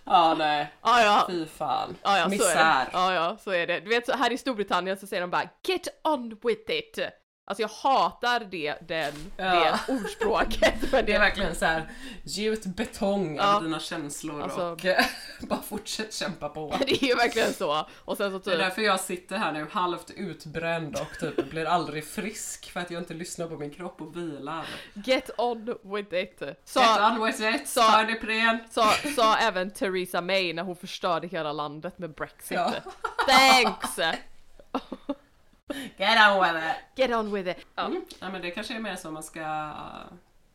Ja, nej. Ja ja, Fy fan. ja, ja Misär. Ja ja, så är det. Du vet så här i Storbritannien så säger de bara get on with it. Alltså jag hatar det, den, Ja. det ordspråket. [LAUGHS] Men Det är verkligen så här gjut betong Ja. av dina känslor Alltså- och [LAUGHS] bara fortsätt kämpa på. [LAUGHS] det är ju verkligen så. Och sen så Det är typ, därför jag sitter här nu halvt utbränd och typ blir aldrig frisk för att jag inte lyssnar på min kropp och vilar. get on with it. Get Sa, on with it, sa- sa, sa även Theresa May när hon förstörde hela landet med Brexit. Ja. Thanks! [LAUGHS] Get on with it. Get on with it. Ja. Mm. Ja, men det kanske är mer så man ska uh,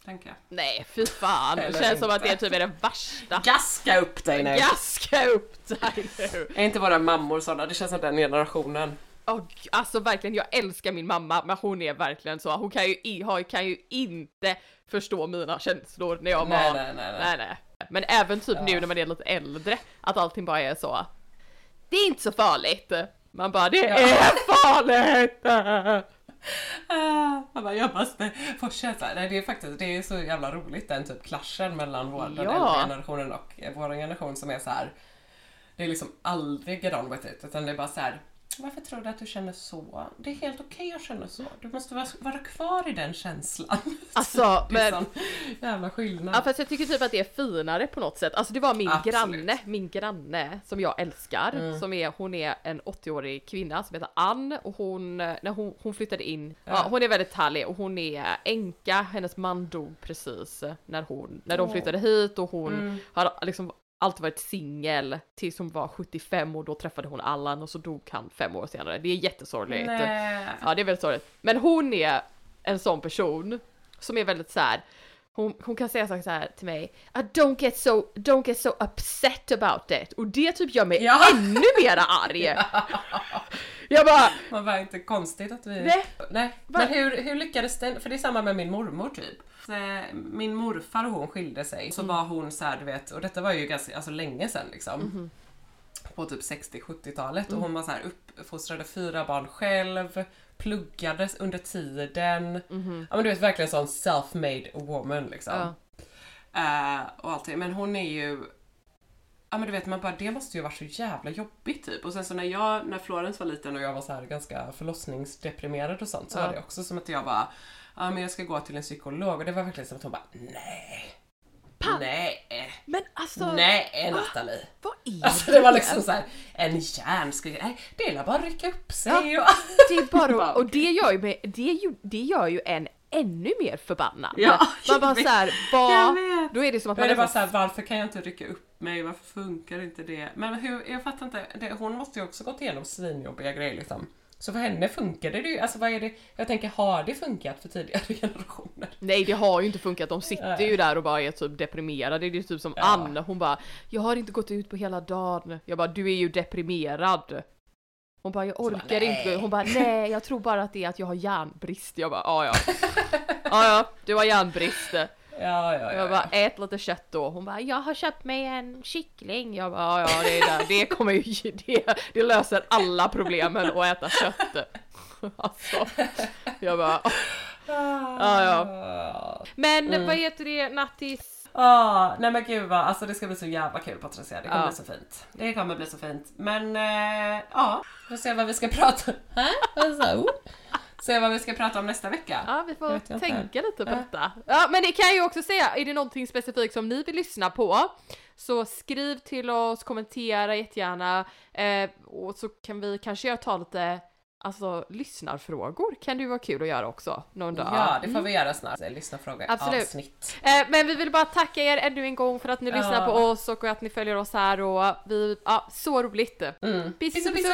tänka. Nej fy fan, det känns som att det typ är det värsta. Gaska upp dig nu! Gaska upp dig nu! Är inte våra mammor sådana? Det känns som den generationen. Åh, g- alltså verkligen, jag älskar min mamma men hon är verkligen så, hon kan ju, kan ju inte förstå mina känslor när jag Nej, var... nej, nej, nej. nej, nej. Men även typ nu när man är lite äldre, att allting bara är så. Det är inte så farligt. Man bara, det är farligt! Man bara, jag måste känsla. Nej, det är faktiskt det är så jävla roligt den typ klaschen mellan vår, den Ja. äldre generationen och vår generation som är så här. Det är liksom aldrig get on with it utan det är bara så här. Varför tror du att du känner så? Det är helt okej att känna så. Du måste vara, vara kvar i den känslan. [LAUGHS] Alltså, är men... sån jävla skillnad. Ja fast jag tycker typ att det är finare på något sätt. Alltså det var min Absolut. granne, min granne som jag älskar. Mm. Som är, hon är en 80-årig kvinna som heter Ann och hon, när hon, hon flyttade in, ja. Ja. hon är väldigt härlig och hon är änka, hennes man dog precis när hon, när de flyttade hit och hon Mm. har liksom alltid varit singel tills hon var 75 och då träffade hon Allan och så dog han fem år senare. Det är jättesorgligt. Nej. Ja det är väldigt sorgligt. Men hon är en sån person som är väldigt så här. Hon, hon kan säga saker så här till mig, "Ah, don't get so, don't get so upset about it. Och det typ gör mig Ja. [LAUGHS] ännu mera arg. Jag bara, Man var inte konstigt att vi... Nej. Nej. Va? Men hur, hur lyckades det? För det är samma med min mormor typ. Eh, Min morfar och hon skilde sig. Så var hon så här, du vet, och detta var ju ganska alltså, länge sedan liksom. På typ 60-70-talet och hon var så här uppfostrade fyra barn själv, pluggade under tiden. Ja men du vet verkligen sån self-made woman liksom. Ja. Eh, och allting. Men hon är ju Ja men du vet man bara det måste ju vara så jävla jobbigt typ. Och sen så när jag, när Florence var liten och jag var så här ganska förlossningsdeprimerad och sånt så Ja. var det också som att jag bara Ja men jag ska gå till en psykolog och det var verkligen som att hon bara nej. Nej. men alltså, Nej Nathalie. vad är Alltså det var liksom så här, en hjärnskrik. Nej det är bara att rycka upp sig och... Det är bara, [LAUGHS] och det gör ju, med, det, ju, det gör ju en ännu mer förbannad. Ja, man bara såhär, vad, då är det som att Då man är det bara såhär, varför kan jag inte rycka upp mig? Varför funkar inte det? Men hur, jag fattar inte, det, hon måste ju också gått igenom svinjobbiga grejer liksom. Så för henne funkade det ju, alltså vad är det, jag tänker har det funkat för tidigare [LAUGHS] generationer? Nej det har ju inte funkat, de sitter ju där och bara är typ deprimerade. Det är ju typ som Ja. Ann, hon bara Jag har inte gått ut på hela dagen. Jag bara du är ju deprimerad. Hon bara jag orkar bara, inte. Hon bara nej jag tror bara att det är att jag har järnbrist. Jag bara ja ja. [LAUGHS] Ja ja, du har järnbrist. Ja, ja, ja. Jag bara ät lite kött då. Hon bara jag har köpt mig en kyckling. Jag bara ja ja det är där. Det kommer ju [LAUGHS] det, det löser alla problemen att äta kött. [LAUGHS] Alltså. Jag bara ja ja. Men Mm. vad heter det Nattis? Ah, nej men gud vad, alltså det ska bli så jävla kul Patricia, det kommer Ja. bli så fint. Det kommer bli så fint. Men eh, ja, vi får se vad vi ska prata om. [LAUGHS] Vad? Se vad vi ska prata om nästa vecka. Ja vi får tänka lite på Ja. detta. Ja men det kan jag ju också säga, är det någonting specifikt som ni vill lyssna på så skriv till oss, kommentera jättegärna eh, och så kan vi kanske ta lite Alltså lyssnarfrågor kan det ju vara kul att göra också någon dag. Ja, det får vi göra snart. Lyssna fråga Absolut. avsnitt. Eh, men vi vill bara tacka er ännu en gång för att ni Ja. lyssnar på oss och att ni följer oss här och vi, ja, så roligt! Mm. Pisso, pisso. pisso!